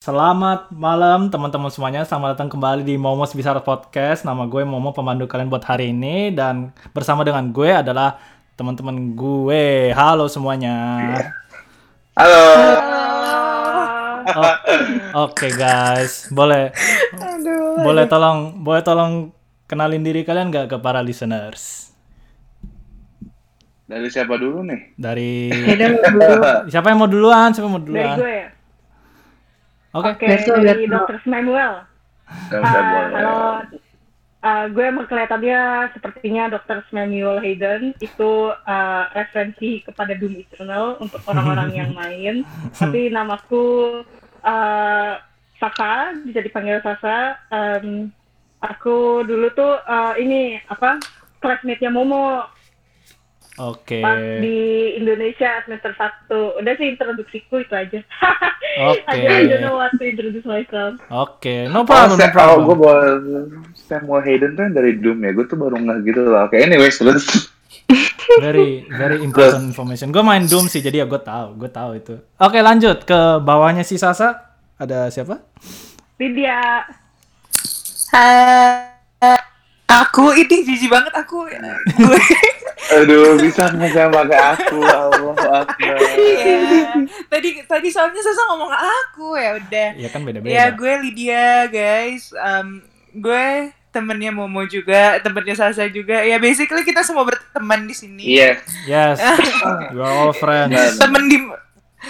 Selamat malam teman-teman semuanya, selamat datang kembali di Momos Bisar Podcast. Nama gue Momo, pemandu kalian buat hari ini dan bersama dengan gue adalah teman-teman gue. Halo semuanya. Halo. Oh, Oke guys, boleh boleh tolong boleh tolong kenalin diri kalian nggak ke para listeners? Dari siapa dulu nih? Dari siapa yang mau duluan? Siapa yang mau Dari duluan? gue ya? Oke. Oke, Berto, dari. Dr. Samuel. Ya, Ah, boleh. halo. Ah, gue emang kelihatannya sepertinya Dr. Samuel Hayden itu ah, referensi kepada Doom Eternal untuk orang-orang yang main. Tapi namaku ah, Sasa, bisa dipanggil Sasa. Em, aku dulu tuh ah, ini apa classmate-nya Momo Oke. pas di Indonesia semester 1. Udah sih introduksiku itu aja. Oke. I don't know what to introduce myself. Oke, no Oh, problem, no Sa- oh, problem. gue bawa Samuel Hayden tuh yang dari Doom ya. Gue tuh baru nggak gitu lah. Oke, anyways terus. Very very important information. Gue main Doom sih, jadi ya gue tahu, gue tahu itu. Oke, lanjut ke bawahnya si Sasa. Ada siapa? Lydia. Ha- aku ini jijik banget aku gue Aduh, bisa nggak jangan pakai aku? Allah Akbar. Iya. tadi tadi soalnya Sasa ngomong aku ya udah Ya kan beda-beda. ya gue Lydia guys Em, gue temennya Momo juga temennya Sasa juga ya basically kita semua berteman di sini Iya. Yes. We are all friends. Benar. temen di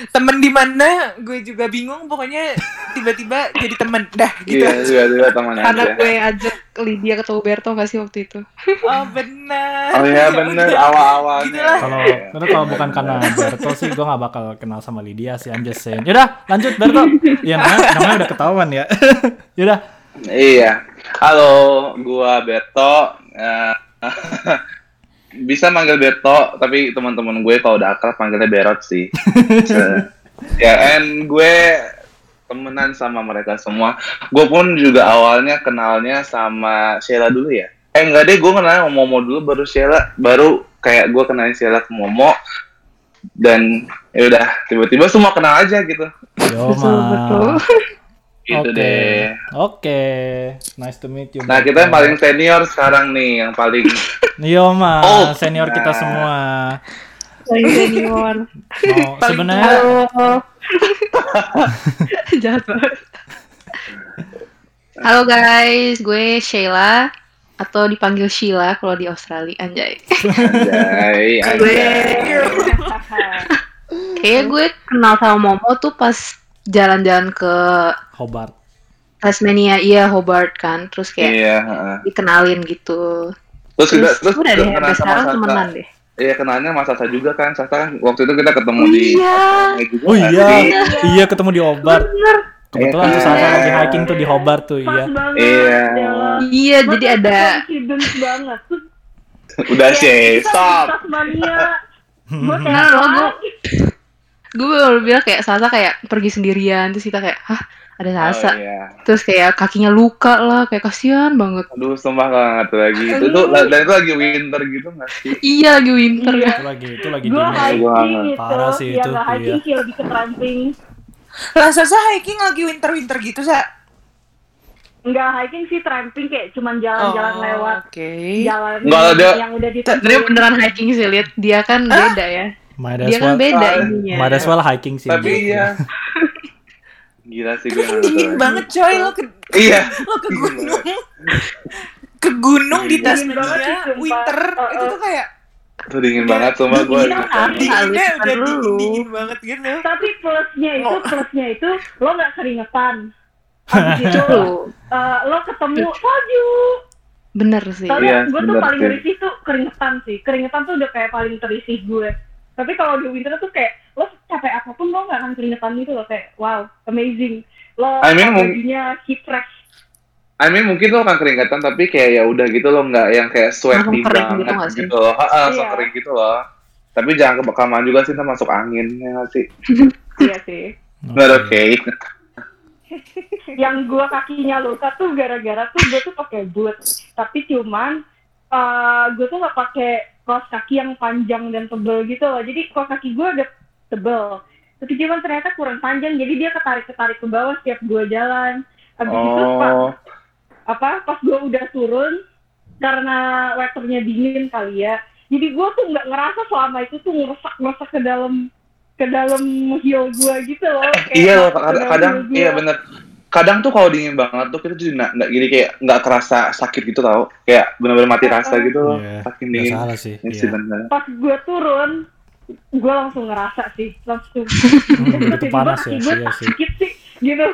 temen di mana gue juga bingung pokoknya tiba-tiba jadi temen dah gitu Iya, juga juga teman Karena aja. gue ajak Lydia ke Tuberto gak sih waktu itu? oh benar Oh iya bener awal-awalnya. Gitu lah. Kalau Iya. karena kalau bukan karena Berto sih gue gak bakal kenal sama Lydia sih, I'm just saying. Yaudah, lanjut Berto. Ya namanya, namanya udah ketahuan ya. Yaudah. Iya. Halo, gua Beto. Eh, bisa manggil Beto, tapi teman-teman gue kalau udah akrab manggilnya Berot sih. Se- ya, and gue temenan sama mereka semua. Gue pun juga awalnya kenalnya sama Sheila dulu ya. Eh enggak deh, gue kenalnya sama Momo dulu, baru Sheila, baru kayak gue kenalin Sheila ke Momo. Dan ya udah, tiba-tiba semua kenal aja gitu. Yo, Betul. Gitu Oke. deh. Oke. Nice to meet you. Nah, kita yang paling senior sekarang nih, yang paling Yo, ma. Oh. Senior kita Nah. semua. Lagi senior. Mau sebenarnya Halo. Jahat banget. Halo guys, gue Sheila atau dipanggil Sheila kalau di Australia anjay. Anjay, Gue anjay. kayak gue kenal sama Momo tuh pas jalan-jalan ke Hobart. Tasmania, iya Hobart kan, terus kayak Iya, heeh. dikenalin gitu. Terus kita Terus terus udah deh, kenal sampai sama sekarang Sasa. temenan deh. Iya, kenalnya Mas Sasa juga kan. Sasa kan waktu itu kita ketemu Oh di iya. Juga Oh iya, sih? iya ketemu di Hobart. Bener. Kebetulan Iya. tuh Sasa lagi hiking tuh di Hobart tuh, Pas iya. Iya. Dela. Iya, jadi ada banget. Terus Udah sih, stop. Tasmania. Gue gue baru bilang kayak Sasa kayak pergi sendirian terus kita kayak hah ada Sasa Oh, iya. terus kayak kakinya luka lah kayak kasihan banget Aduh, sumpah gak ngerti lagi. Itu tuh dan itu lagi winter gitu nggak sih? iya lagi winter Iya. ya Itu lagi, itu lagi Gue dingin. hiking Gua itu. Parah sih ya itu, nggak hiking iya. sih lebih ke tramping. lah Sasa hiking lagi winter winter gitu sa Enggak hiking sih tramping kayak cuman jalan-jalan Oh, lewat oke jalan Nggak ada. yang udah ditentuin. beneran hiking sih lihat dia kan beda ya Might dia as kan well, beda Ah, ininya might as well hiking sih. Tapi iya. Gila sih gue kan dingin lagi. banget coy lo ke Iya. lo ke gunung ke gunung di Dingin Tasmania winter Uh, itu tuh kayak Itu dingin banget sumpah gue. Iya, kan? dinginnya Halus udah dulu. dingin dingin banget gitu Tapi plusnya itu, Oh. plusnya itu lo nggak keringetan. Habis itu eh, lo ketemu salju. bener sih Soalnya Iya, gue tuh paling sih. risih tuh keringetan sih. Keringetan tuh udah kayak paling terisih gue. Tapi kalau di winter tuh kayak lo capek apa pun lo nggak akan keringetan gitu loh kayak wow amazing. Lo I mean, bajunya heat fresh. I mean mungkin lo akan keringatan tapi kayak ya udah gitu lo nggak yang kayak sweaty gitu banget nggak sih? gitu loh. Heeh, langsung Iya. kering gitu loh. Tapi jangan kebakaman juga sih, ntar masuk angin ya nggak sih. Iya sih. Nggak oke. Yang gue kakinya luka tuh gara-gara tuh gue tuh pakai boot. Tapi cuman eh gue tuh nggak pakai kaos kaki yang panjang dan tebel gitu loh. Jadi kaos kaki gue udah tebel. tapi cuman ternyata kurang panjang jadi dia ketarik ketarik ke bawah setiap gue jalan habis itu pas Oh, apa pas gue udah turun karena weathernya dingin kali ya jadi gue tuh nggak ngerasa selama itu tuh ngerusak ngerusak ke dalam ke dalam heel gue gitu loh Kayak iya loh, kadang, kadang iya bener. Kadang tuh kalau dingin banget tuh kita jadi nggak gini kayak nggak kerasa sakit gitu tau, kayak benar-benar mati rasa gitu loh, Iya, saking nggak dingin. salah sih. Iya sih Iya. bener. pas gue turun gue langsung ngerasa sih langsung Hmm, panas ya, gue iya sih. sakit sih gitu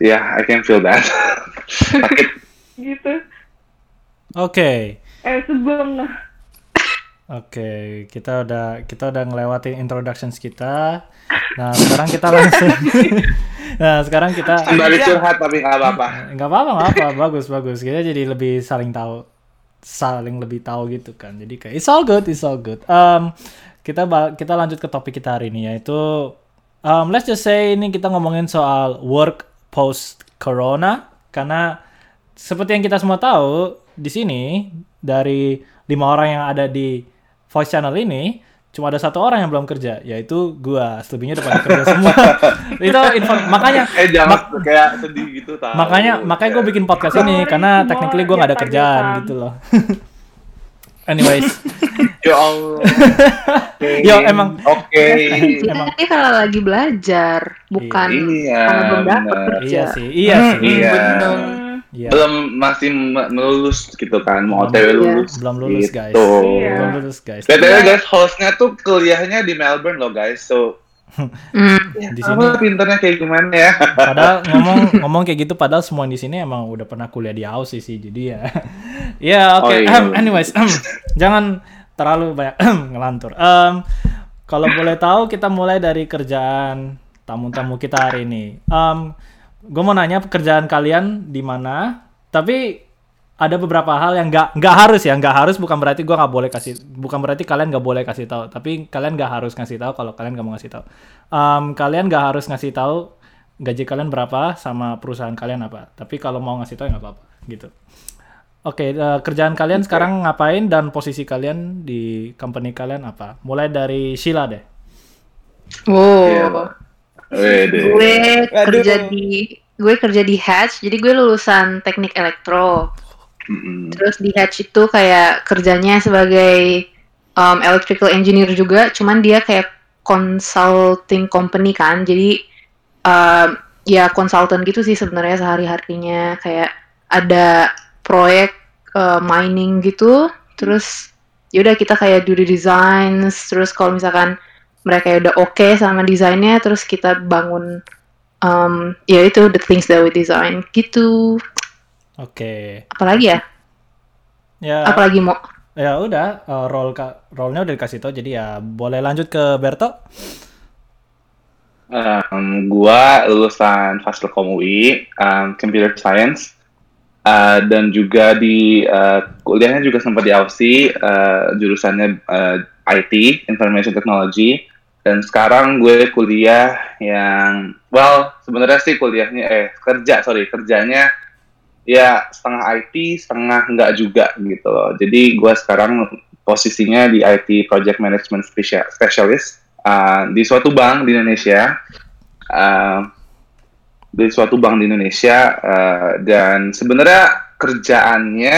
Iya, I can feel that. sakit. gitu Oke. eh sebelum Oke, kita udah kita udah ngelewatin introductions kita. Nah, sekarang kita langsung Nah, sekarang kita Kembali curhat tapi nggak apa-apa. nggak apa-apa, nggak apa, bagus bagus. Kita jadi lebih saling tahu saling lebih tahu gitu kan. Jadi kayak it's all good, it's all good. Um, kita kita lanjut ke topik kita hari ini yaitu um, let's just say ini kita ngomongin soal work post corona karena seperti yang kita semua tahu di sini dari lima orang yang ada di voice channel ini cuma ada satu orang yang belum kerja yaitu gua selebihnya udah pada kerja semua itu info makanya Eh jangan kayak sedih gitu tau. makanya makanya gue bikin podcast ini karena technically gue nggak ada kerjaan gitu loh anyways Ya Allah. Oke. Yo, emang- Oke. Emang- Ini karena lagi belajar, bukan Iya. karena belum dapat kerja. iya sih iya sih Iya. bener. Iya Belum masih me- melulus gitu kan, mau OTW iya. lulus. belum lulus gitu. guys Iya. belum lulus guys BTW guys, hostnya tuh kuliahnya di Melbourne loh guys, so Hmm. di sini pinternya kayak gimana ya? padahal ngomong ngomong kayak gitu padahal semua di sini emang udah pernah kuliah di Aussie sih jadi ya ya oke Oh, iya. Anyways jangan terlalu banyak ngelantur Em, kalau boleh tahu kita mulai dari kerjaan tamu-tamu kita hari ini gue mau nanya pekerjaan kalian di mana tapi ada beberapa hal yang nggak nggak harus ya nggak harus bukan berarti gue nggak boleh kasih bukan berarti kalian nggak boleh kasih tahu tapi kalian nggak harus ngasih tahu kalau kalian nggak mau ngasih tahu. Em, kalian nggak harus ngasih tahu gaji kalian berapa sama perusahaan kalian apa tapi kalau mau ngasih tahu ya nggak apa-apa gitu. Oke eh, kerjaan kalian sekarang ngapain dan posisi kalian di company kalian apa? Mulai dari Sheila deh. Iya, Pak. Wede. gue Aduh. kerja di gue kerja di Hatch, jadi gue lulusan teknik elektro. Mm-mm. Terus di Hatch itu kayak kerjanya sebagai um, electrical engineer juga, cuman dia kayak consulting company kan, jadi um, ya konsultan gitu sih sebenarnya sehari-harinya kayak ada proyek uh, mining gitu, terus yaudah kita kayak do the designs, terus kalau misalkan mereka udah oke sama desainnya, terus kita bangun um, ya itu the things that we design gitu. oke Apalagi ya? ya Apalagi mau? ya udah eh, role ka- role-nya udah dikasih tahu jadi ya boleh lanjut ke Berto Um, gua lulusan Fasilkom UI, um, Computer Science, uh, dan juga di uh, kuliahnya juga sempat di Aussie, uh, jurusannya uh, IT, Information Technology, dan sekarang gue kuliah yang, well, sebenarnya sih kuliahnya, eh kerja, sorry, kerjanya ya setengah IT, setengah enggak juga gitu loh. Jadi gue sekarang posisinya di IT Project Management Specia- Specialist uh, di suatu bank di Indonesia, uh, di suatu bank di Indonesia uh, dan sebenarnya kerjaannya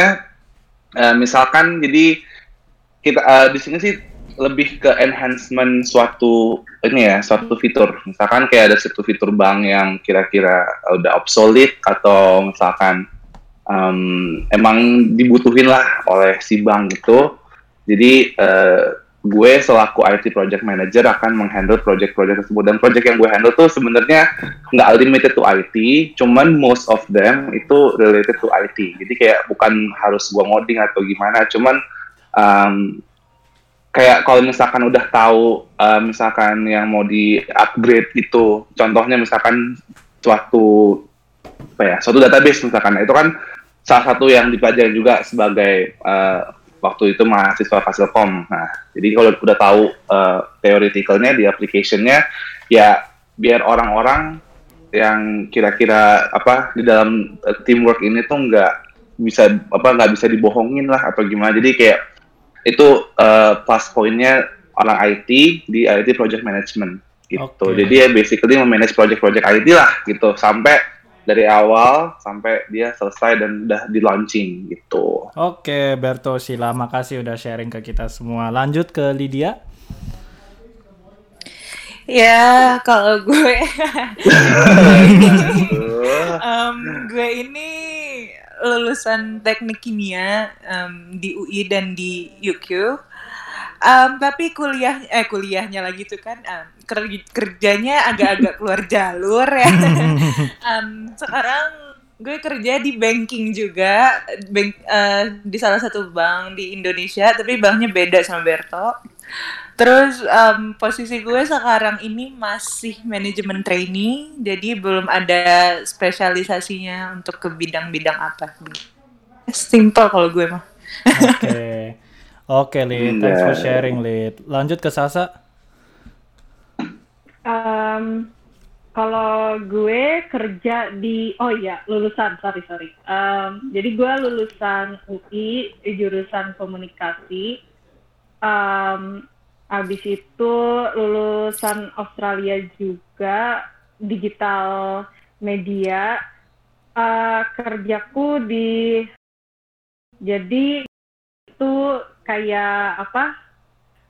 uh, misalkan jadi kita uh, di sini sih lebih ke enhancement suatu ini ya suatu fitur. Misalkan kayak ada satu fitur bank yang kira-kira udah obsolete atau misalkan um, emang dibutuhin lah oleh si bank gitu. Jadi eh, gue selaku IT project manager akan menghandle project-project tersebut. Dan project yang gue handle tuh sebenarnya nggak limited to IT, cuman most of them itu related to IT. Jadi kayak bukan harus gue ngoding atau gimana, cuman um, kayak kalau misalkan udah tahu uh, misalkan yang mau di upgrade itu, contohnya misalkan suatu apa ya, suatu database misalkan, itu kan salah satu yang dipelajari juga sebagai uh, waktu itu mahasiswa Fasilkom. Nah, jadi kalau udah tahu uh, theoreticalnya di application-nya, ya biar orang-orang yang kira-kira apa di dalam teamwork ini tuh nggak bisa apa nggak bisa dibohongin lah atau gimana. Jadi kayak itu uh, plus poinnya orang IT di IT project management. gitu. Oke. Jadi ya basically memanage project-project IT lah gitu sampai dari awal sampai dia selesai dan udah di launching gitu. Oke, Berto Sila, makasih udah sharing ke kita semua. Lanjut ke Lydia. Ya, kalau gue, em, gue ini lulusan teknik kimia em, di UI dan di UQ. Em, tapi kuliah, eh kuliahnya lagi tuh kan ker- kerjanya agak-agak keluar jalur ya. Em, sekarang gue kerja di banking juga, bank eh, di salah satu bank di Indonesia, tapi banknya beda sama Berto. Terus em, posisi gue sekarang ini masih manajemen trainee, jadi belum ada spesialisasinya untuk ke bidang-bidang apa. Simple kalau gue mah. Oke. Oke, Lid. Thanks for sharing, Lid. Lanjut ke Sasa. Um, kalau gue kerja di oh iya lulusan sorry sorry Um, jadi gue lulusan UI jurusan komunikasi um, abis itu lulusan Australia juga digital media Uh, kerjaku di jadi itu kayak apa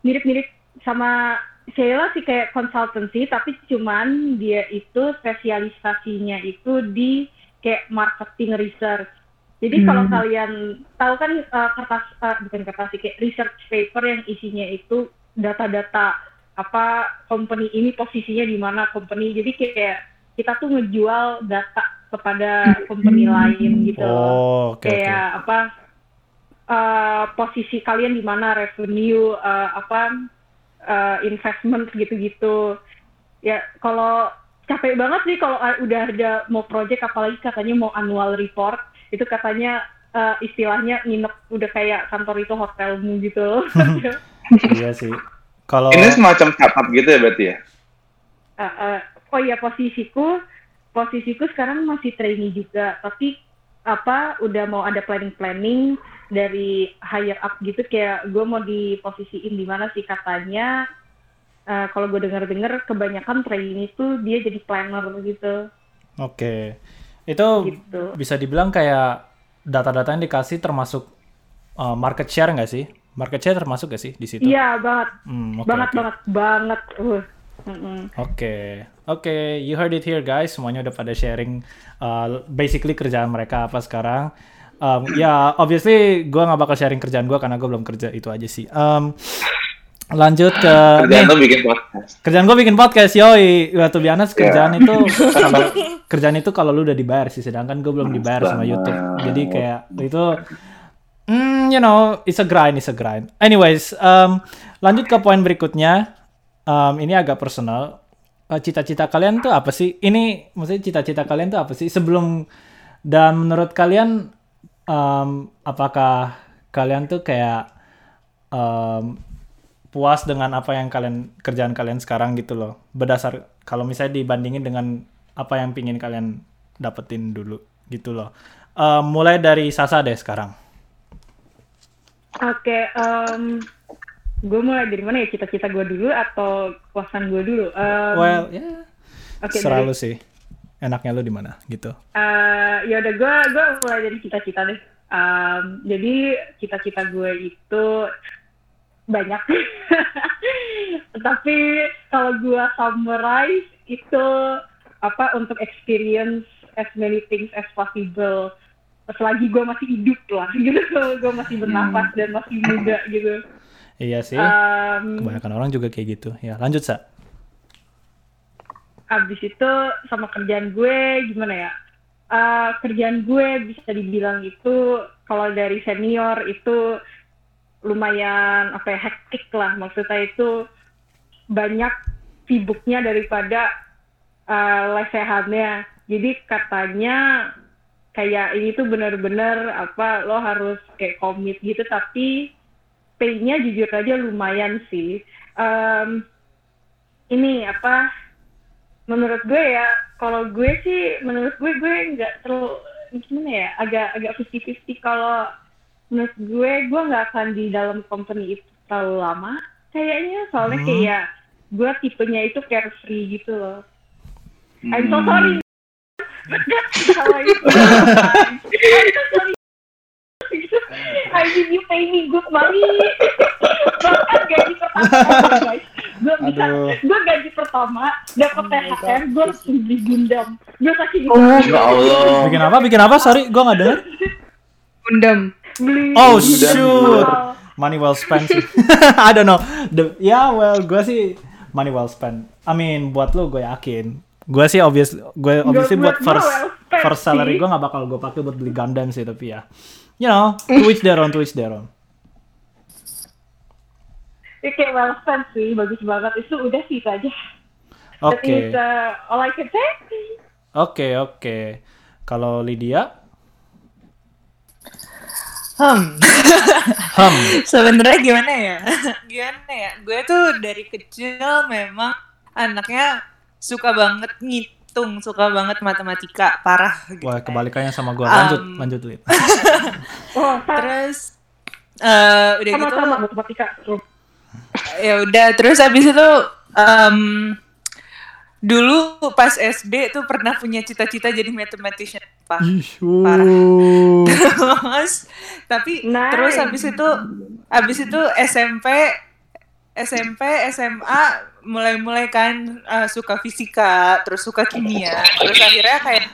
mirip-mirip sama Sheila sih kayak consultancy tapi cuman dia itu spesialisasinya itu di kayak marketing research. Jadi kalau kalian tahu kan uh, kertas uh, bukan kertas sih kayak research paper yang isinya itu data-data apa company ini posisinya di mana company. Jadi kayak kita tuh ngejual data kepada company lain gitu. Oh, oke, oke. kayak apa uh, posisi kalian di mana revenue uh, apa uh, investment gitu-gitu ya kalau capek banget sih kalau udah ada mau project apalagi katanya mau annual report itu katanya uh, istilahnya nginep udah kayak kantor itu hotelmu gitu. Iya sih. Kalau ini semacam startup gitu ya berarti ya? Uh, uh, oh iya posisiku posisiku sekarang masih trainee juga tapi apa udah mau ada planning planning dari higher up gitu kayak gue mau diposisiin di mana sih katanya uh, kalau gue dengar dengar kebanyakan trainee itu dia jadi planner gitu Oke. Itu gitu bisa dibilang kayak data-data yang dikasih termasuk uh, market share nggak sih? Market share termasuk nggak sih di situ? iya banget Hmm, oke, banget oke. banget banget uh. Oke, oke, you heard it here guys. Semuanya udah pada sharing uh, basically kerjaan mereka apa sekarang. Um, ya, obviously gue nggak bakal sharing kerjaan gue karena gue belum kerja itu aja sih. Um, lanjut ke Kerjaan nih, lo bikin podcast. kerjaan gue bikin podcast yoi. To be honest, Ya. kerjaan itu kalau kerjaan itu kalau lu udah dibayar sih, sedangkan gue belum dibayar sama. YouTube. Jadi kayak itu Hmm, you know, it's a grind, it's a grind. Anyways, um, lanjut ke poin berikutnya. Um, ini agak personal. Uh, Cita-cita kalian tuh apa sih? Ini maksudnya cita-cita kalian tuh apa sih? Sebelum dan menurut kalian, um, apakah kalian tuh kayak um, puas dengan apa yang kalian kerjaan kalian sekarang gitu loh? Berdasar kalau misalnya dibandingin dengan apa yang pingin kalian dapetin dulu gitu loh. Um, mulai dari Sasa deh sekarang. Oke, em, gue mulai dari mana ya cita-cita gue dulu atau kepuasan gue dulu? Em, Well, ya. oke, serah dari- lu sih. Enaknya lu di mana gitu. Eh, ya udah gue gue mulai dari cita-cita deh. Em, jadi cita-cita gue itu banyak. Tapi kalau gue summarize itu apa untuk experience as many things as possible. Selagi gue masih hidup lah gitu, gue masih bernafas dan masih muda gitu. Iya sih. Em, Kebanyakan orang juga kayak gitu. Ya, lanjut, Sa. abis itu sama kerjaan gue gimana ya Eh, kerjaan gue bisa dibilang itu kalau dari senior itu lumayan apa ya hektik lah maksudnya itu banyak sibuknya daripada eh, lesehannya jadi katanya kayak ini tuh bener-bener apa lo harus kayak komit gitu tapi pay-nya jujur aja lumayan sih Em, ini apa menurut gue ya kalau gue sih menurut gue gue nggak terlalu gimana ya agak agak 50-50 kalau menurut gue gue nggak akan di dalam company itu terlalu lama kayaknya soalnya Hmm. kayak gue tipenya itu carefree gitu loh. I'm so Hmm. sorry. How you sorry. I mean you pay me good money. Bahkan gaji pertama guys. Gue bisa, Aduh. gue gaji pertama dapat THR, gue langsung beli Gundam. Gue kasih Ya Allah. Bikin apa? Bikin apa? Sorry, gua nggak denger. Gundam. beli. Oh shoot, Wow. money well spent sih. I don't know. The, ya well, gue sih money well spent. I mean, buat lu gue yakin. Gue sih obvious, gue obviously buat first first salary gue nggak bakal gue pakai buat beli Gundam sih tapi ya, you know, to each their own, to each their own. Ya, kayak well spent sih, bagus banget. Itu udah sih itu aja. Oke, That is uh, all I can say. oke, oke. Kalau Lydia, Hmm. hmm, Sebenarnya gimana ya? gimana ya? Gue tuh dari kecil memang anaknya suka banget ngitung, suka banget matematika, parah gitu. wah kebalikannya sama gue. Lanjut, Um, lanjut Lid. Oh, sama Terus eh udah gitu sama matematika. Tuh. ya udah terus habis itu em, dulu pas SD tuh pernah punya cita-cita jadi mathematician pak parah. uh. terus tapi Nice. terus habis itu habis itu SMP SMP SMA mulai-mulai kan eh, suka fisika terus suka kimia. Terus akhirnya kayak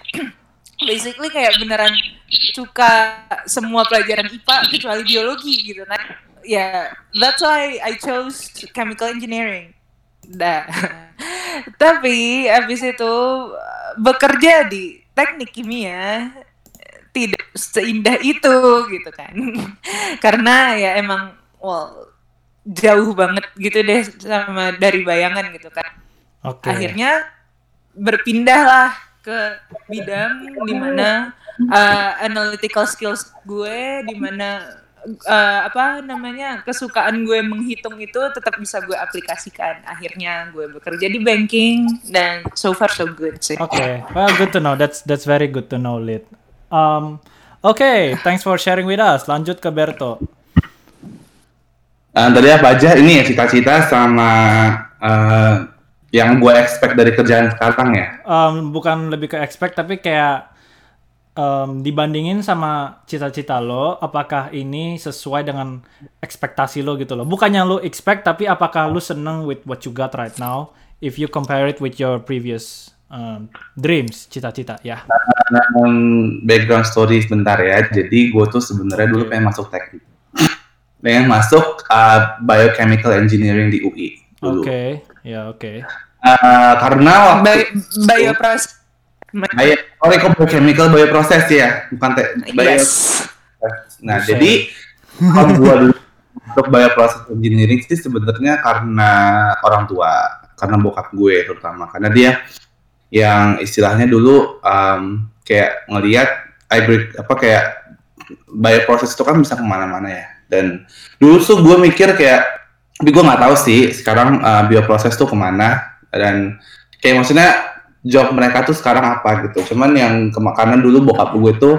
basically kayak beneran suka semua pelajaran IPA kecuali biologi gitu. Nah ya that's why I chose chemical engineering. Dah. Tapi habis itu eh, bekerja di teknik kimia tidak seindah itu gitu kan. Karena ya emang well jauh banget gitu deh sama dari bayangan gitu kan Oke. akhirnya berpindahlah ke bidang di mana uh, analytical skills gue di mana uh, apa namanya kesukaan gue menghitung itu tetap bisa gue aplikasikan akhirnya gue bekerja di banking dan so far so good sih Okay, well, good to know. That's that's very good to know, Lid. Um, okay, thanks for sharing with us. Lanjut ke Berto. Eh, tadi apa aja ini ya cita-cita sama eh, yang gue expect dari kerjaan sekarang ya. Um, bukan lebih ke expect, tapi kayak um, dibandingin sama cita-cita lo, apakah ini sesuai dengan ekspektasi lo gitu loh? Bukannya lo expect, tapi apakah lo seneng with what you got right now? If you compare it with your previous um, dreams, cita-cita, ya. Um, background story sebentar ya. Jadi gue tuh sebenarnya dulu pengen masuk teknik. Pengen masuk uh, biochemical engineering di UI Oke, dulu. ya oke. Uh, karena waktu Bio, biopros bio, sorry kok biochemical bioproses ya, bukan te, bio, yes Nah, Buset. jadi kalau gua dulu untuk bioproses engineering sih sebenarnya karena orang tua, karena bokap gue terutama, karena dia yang istilahnya dulu um, kayak ngelihat hybrid apa kayak bioproses itu kan bisa ke mana-mana ya. Dan dulu tuh gue mikir kayak, tapi gue nggak tahu sih sekarang uh, bioproses tuh ke mana dan kayak maksudnya job mereka tuh sekarang apa gitu. Cuman yang kema- karena dulu bokap gue tuh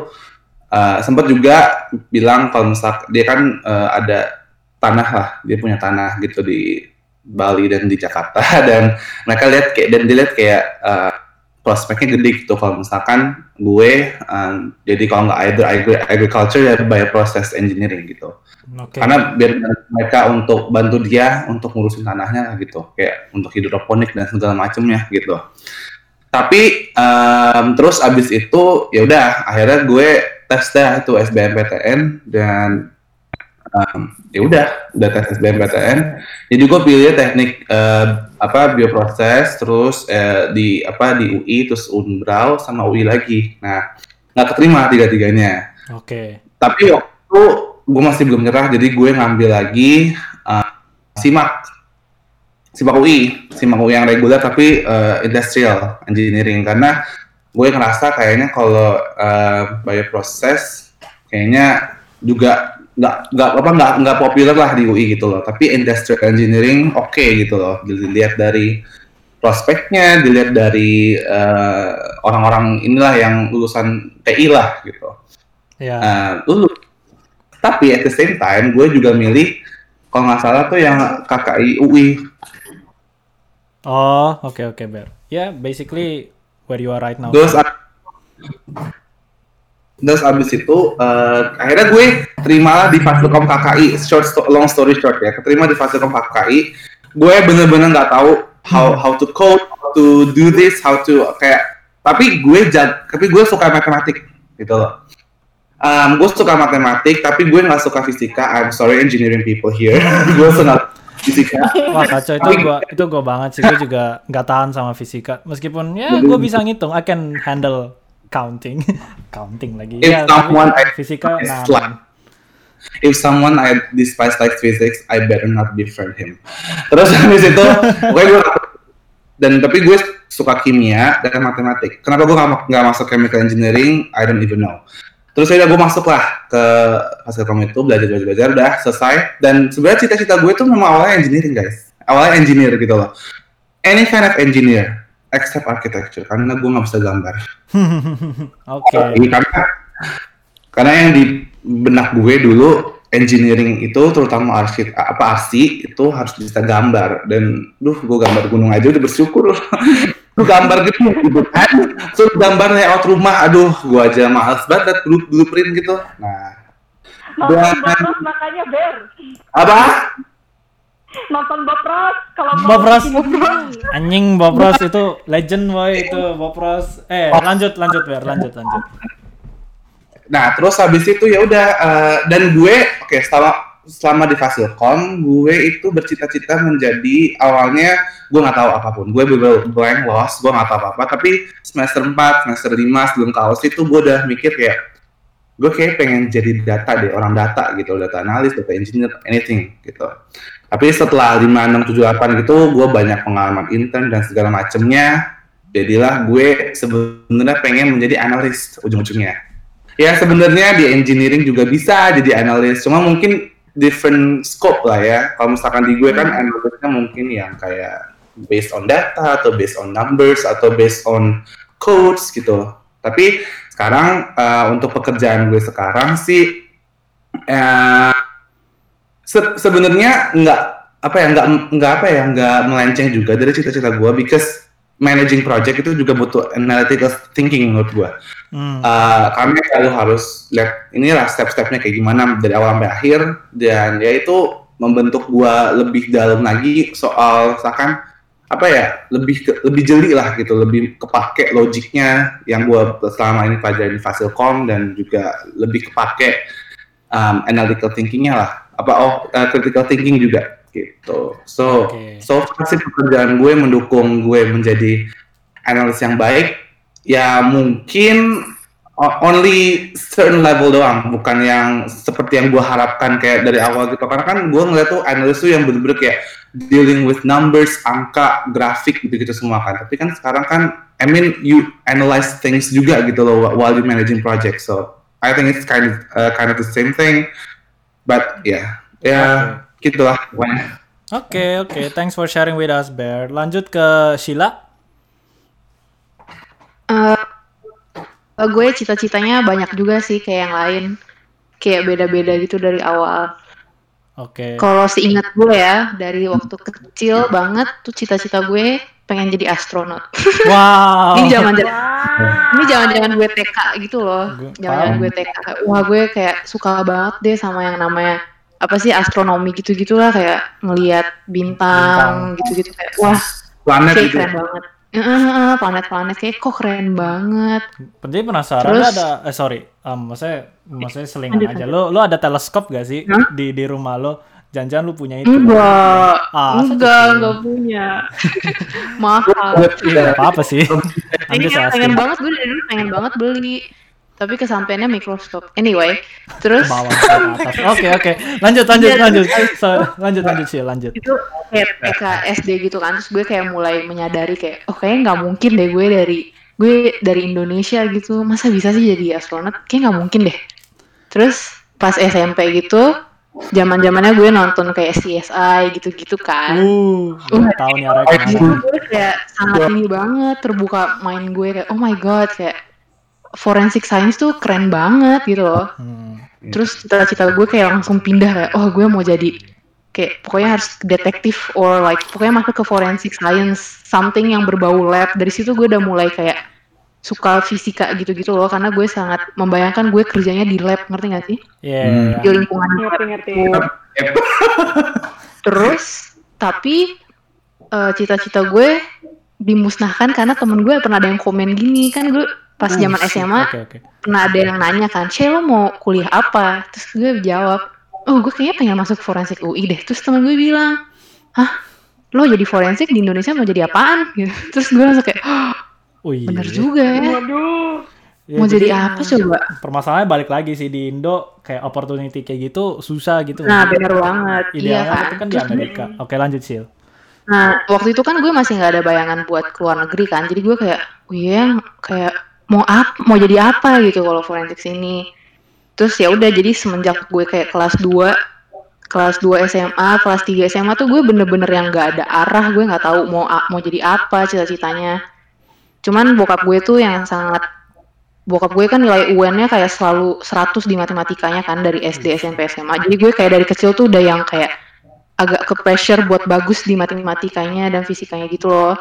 uh, sempat juga bilang kalau misal dia kan uh, ada tanah lah, dia punya tanah gitu di Bali dan di Jakarta dan mereka lihat kayak dan dilihat kayak uh, prospeknya gede gitu. Kalau misalkan gue um, jadi kalau nggak either agri- agriculture ya bioprocess engineering gitu. Oke. karena biar mereka untuk bantu dia untuk ngurusin tanahnya gitu. Kayak untuk hidroponik dan segala macamnya gitu. Tapi em, terus abis itu ya udah akhirnya gue tes dah itu SBMPTN dan em, ya udah udah tes SBMPTN jadi gue pilih teknik eh, apa bioproses terus eh, di apa di UI terus Unbrau sama UI lagi. Nah nggak keterima tiga tiganya Oke. tapi waktu gue masih belum nyerah jadi gue ngambil lagi uh, simak. Simak UI simak UI yang reguler tapi uh, industrial engineering. Karena gue ngerasa kayaknya kalau uh, bioproses kayaknya juga nggak nggak apa nggak nggak populer lah di UI gitu loh tapi industrial engineering oke gitu loh dilihat dari prospeknya dilihat dari uh, orang-orang inilah yang lulusan TI lah gitu Ya. Nah, dulu. Tapi at the same time, gue juga milih kalau nggak salah tuh yang KKI UI. Oh, oke oke Ber. Ya, basically where you are right now. Terus abis itu eh, akhirnya gue terima di Fasilkom KKI short sto- long story short ya keterima di Fasilkom KKI gue bener-bener nggak tahu how how to code how to do this how to kayak tapi gue jag tapi gue suka matematik gitu loh. Um, gue suka matematik tapi gue nggak suka fisika. I'm sorry engineering people here. Gue suka fisika. Wah kacau. Itu gua itu gua banget sih. Gua juga nggak tahan sama fisika. Meskipun ya gua bisa ngitung. I can handle counting counting lagi If ya tapi someone I- fisika is nah like- if someone I despise like physics, I better not befriend him. Terus habis itu, pokoknya gue dan tapi gue suka kimia dan matematik. Kenapa gue nggak masuk chemical engineering? I don't even know. Terus ya gue masuk lah ke Fasilkom itu belajar belajar belajar udah selesai dan sebenarnya cita-cita gue tuh memang awalnya engineering guys. Awalnya engineer gitu loh. Any kind of engineer except architecture karena gue nggak bisa gambar. oke. Ini karena karena yang di benak gue dulu engineering itu terutama arsip apa arsi itu harus bisa gambar. Dan duh gue gambar gunung aja udah bersyukur. Lu gambar gitu gitu kan? Suruh gambar layout rumah aduh gue aja males banget blue blueprint gitu. Nah. Nonton Dan- makanya Ber. apa Nonton Bopros kalau mau Bob Ross anjing Bob Ross itu legend boy itu Bob Ross. Eh lanjut lanjut Ber lanjut lanjut. Nah, terus habis itu ya udah eh, dan gue oke selama selama di Fasilkom gue itu bercita-cita menjadi awalnya gue nggak tahu apa pun. Gue blank lost, gue nggak tahu apa-apa. Tapi semester 4, semester 5 sebelum kaos itu gue udah mikir kayak gue kayak pengen jadi data deh, orang data gitu, data analis, data engineer, anything gitu. Tapi setelah 5, 6, 7, 8 gitu, gue banyak pengalaman intern dan segala macemnya. Jadilah gue sebenarnya pengen menjadi analis ujung-ujungnya ya sebenarnya di engineering juga bisa jadi analis cuma mungkin different scope lah ya kalau misalkan di gue kan analisnya mungkin yang kayak based on data atau based on numbers atau based on codes gitu tapi sekarang uh, untuk pekerjaan gue sekarang sih eh, se- sebenarnya nggak apa ya nggak nggak apa ya nggak melenceng juga dari cita-cita gue because managing project itu juga butuh analytical thinking menurut gue Hmm. Uh, kami selalu harus lihat inilah step-stepnya kayak gimana dari awal sampai akhir dan ya itu membentuk gua lebih dalam lagi soal misalkan apa ya lebih ke, lebih jeli lah gitu lebih kepake logiknya yang gua selama ini pelajari di Fasilkom dan juga lebih kepake um, analytical thinkingnya lah. Apa oh uh, critical thinking juga gitu. So Oke. so far sih pekerjaan gue mendukung gue menjadi analis yang baik. Ya mungkin only certain level doang bukan yang seperti yang gue harapkan kayak dari awal gitu. Karena kan gue ngeliat tuh analis tuh yang bener-bener kayak dealing with numbers angka grafik gitu-gitu semua kan. Tapi kan sekarang kan I mean you analyze things juga gitu loh wh- while you managing project. So I think it's kind of uh, kind of the same thing. But ya ya gitulah. Pokoknya Oke oke. Thanks for sharing with us Bear. Lanjut ke Sheila. Eh, eh, gue cita-citanya banyak juga sih kayak yang lain. Kayak beda-beda gitu dari awal. oke Kalau seingat gue ya, dari waktu kecil banget tuh cita-cita gue pengen jadi astronot. wow Ini zaman zaman Wah. ini zaman-zaman gue TK gitu loh. Zaman-zaman paham. gue TK. Wah, gue kayak suka banget deh sama yang namanya apa sih astronomi gitu-gitulah kayak ngelihat bintang gitu-gitu kayak wah planet kayak gitu keren banget. Eh, planet-planet kayak kok keren banget. Jadi penasaran Terus- ada eh sorry, um, maksudnya maksudnya selingan aja. Lu lu ada teleskop gak sih Hah? di di rumah lo? Jangan-jangan lu punya itu? Enggak, Ah, enggak, enggak punya. Mahal. Iya, apa apa sih? Ini kan pengen banget gue dari dulu pengen banget beli. Tapi kesampaiannya microscope. Anyway, terus. Oke oke. Lanjut lanjut Iya, lanjut. Sorry, lanjut lanjut sih lanjut. itu kayak TK SD gitu kan. Terus gue kayak mulai menyadari kayak oh kayaknya nggak mungkin deh gue dari gue dari Indonesia gitu. Masa bisa sih jadi astronot? Kayak nggak mungkin deh. Terus pas SMP gitu, zaman zamannya gue nonton kayak CSI gitu-gitu kan. Uh, gue tahu nih gue kayak sangat ini banget terbuka main gue kayak oh my god kayak forensic science tuh keren banget gitu loh. Hmm. Terus cita-cita gue kayak langsung pindah kayak oh gue mau jadi kayak pokoknya harus detektif or like pokoknya masuk ke forensic science something yang berbau lab dari situ gue udah mulai kayak suka fisika gitu-gitu loh karena gue sangat membayangkan gue kerjanya di lab ngerti gak sih Iya. Hmm. iya. di lingkungan lab Ngerti-ngerti. gitu. terus tapi eh, cita-cita gue dimusnahkan karena temen gue pernah ada yang komen gini kan gue pas zaman SMA Oke oke. pernah ada yang nanya kan, Che lo mau kuliah apa? Terus gue jawab, oh gue kayaknya pengen masuk forensik UI deh. Terus temen gue bilang, hah lo jadi forensik di Indonesia mau jadi apaan? Gitu. Terus gue langsung kayak, oh, Oh iya. bener juga ya. Waduh. Iya, mau jadi apa coba? Permasalahannya balik lagi sih di Indo kayak opportunity kayak gitu susah gitu. Nah bener banget, iya Idealnya kan. itu kan di Amerika. Oke lanjut Sil. nah waktu itu kan gue masih nggak ada bayangan buat keluar negeri kan. Jadi gue kayak, oh iya kayak mau apa, mau jadi apa gitu kalau forensik sini. Terus ya udah jadi semenjak gue kayak kelas 2 kelas 2 SMA, kelas 3 SMA tuh gue bener-bener yang gak ada arah, gue nggak tahu mau mau jadi apa cita-citanya. Cuman bokap gue tuh yang sangat bokap gue kan nilai UN-nya kayak selalu 100 di matematikanya kan dari SD, SMP, SMA. Jadi gue kayak dari kecil tuh udah yang kayak agak ke pressure buat bagus di matematikanya dan fisikanya gitu loh.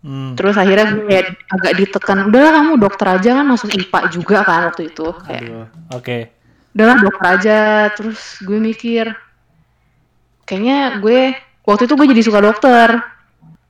Hmm. Terus akhirnya gue kayak agak ditekan, udahlah kamu dokter aja kan masuk IPA juga kan waktu itu. Kayak. Oke. udahlah dokter aja terus gue mikir kayaknya gue waktu itu gue jadi suka dokter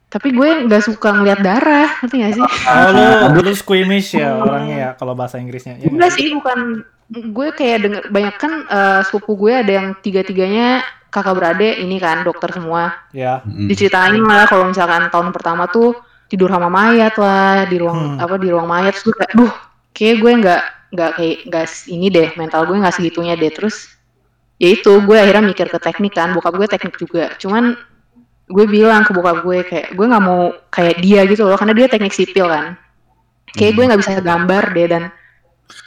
tapi gue nggak suka ngeliat darah ngerti gak sih Oh lu lu squeamish ya orangnya ya kalau bahasa Inggrisnya. Ya, enggak sih bukan gue kayak denger banyak kan eh, sepupu gue ada yang tiga tiganya kakak beradik ini kan dokter semua Ya. Hmm. diceritain lah kalau misalkan tahun pertama tuh tidur sama mayat lah di ruang Hmm. apa di ruang mayat gue kayak duh kayak gue nggak nggak kayak nggak s- ini deh mental gue nggak segitunya deh terus ya itu gue akhirnya mikir ke teknik kan bokap gue teknik juga cuman gue bilang ke bokap gue kayak gue nggak mau kayak dia gitu loh karena dia teknik sipil kan kayak gue nggak bisa gambar deh dan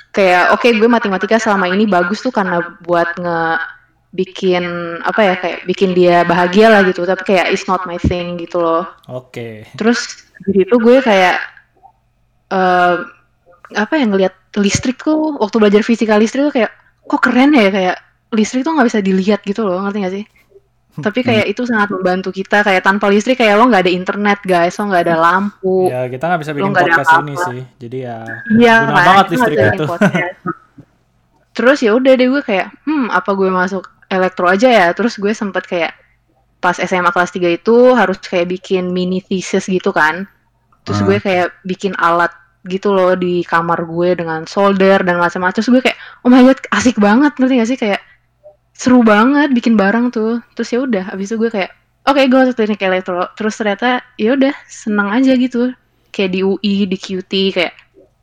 kayak oke gue matematika selama ini bagus tuh karena buat nge bikin apa ya kayak bikin dia bahagia lah gitu tapi kayak it's not my thing gitu loh Oke. terus di situ gue kayak eh apa ya ngelihat listrik tuh waktu belajar fisika listrik tuh kayak kok keren ya kayak listrik tuh nggak bisa dilihat gitu loh ngerti gak sih tapi kayak itu sangat membantu kita kayak tanpa listrik kayak lo nggak ada internet guys lo nggak ada lampu Ya kita nggak bisa bikin nggak ada podcast ini sih. Jadi ya Iya guna banget itu listrik itu. podcast. Terus ya udah deh gue kayak, hmm apa gue masuk elektro aja ya. Terus gue sempet kayak pas SMA kelas 3 itu harus kayak bikin mini thesis gitu kan. Terus Ah. gue kayak bikin alat gitu loh di kamar gue dengan solder dan macam-macam. Terus gue kayak, oh my god asik banget ngerti gak sih kayak seru banget bikin barang tuh. Terus ya udah, abis itu gue kayak, oke gue masuk teknik elektro. Terus ternyata ya udah seneng aja gitu. Kayak di UI, di QT kayak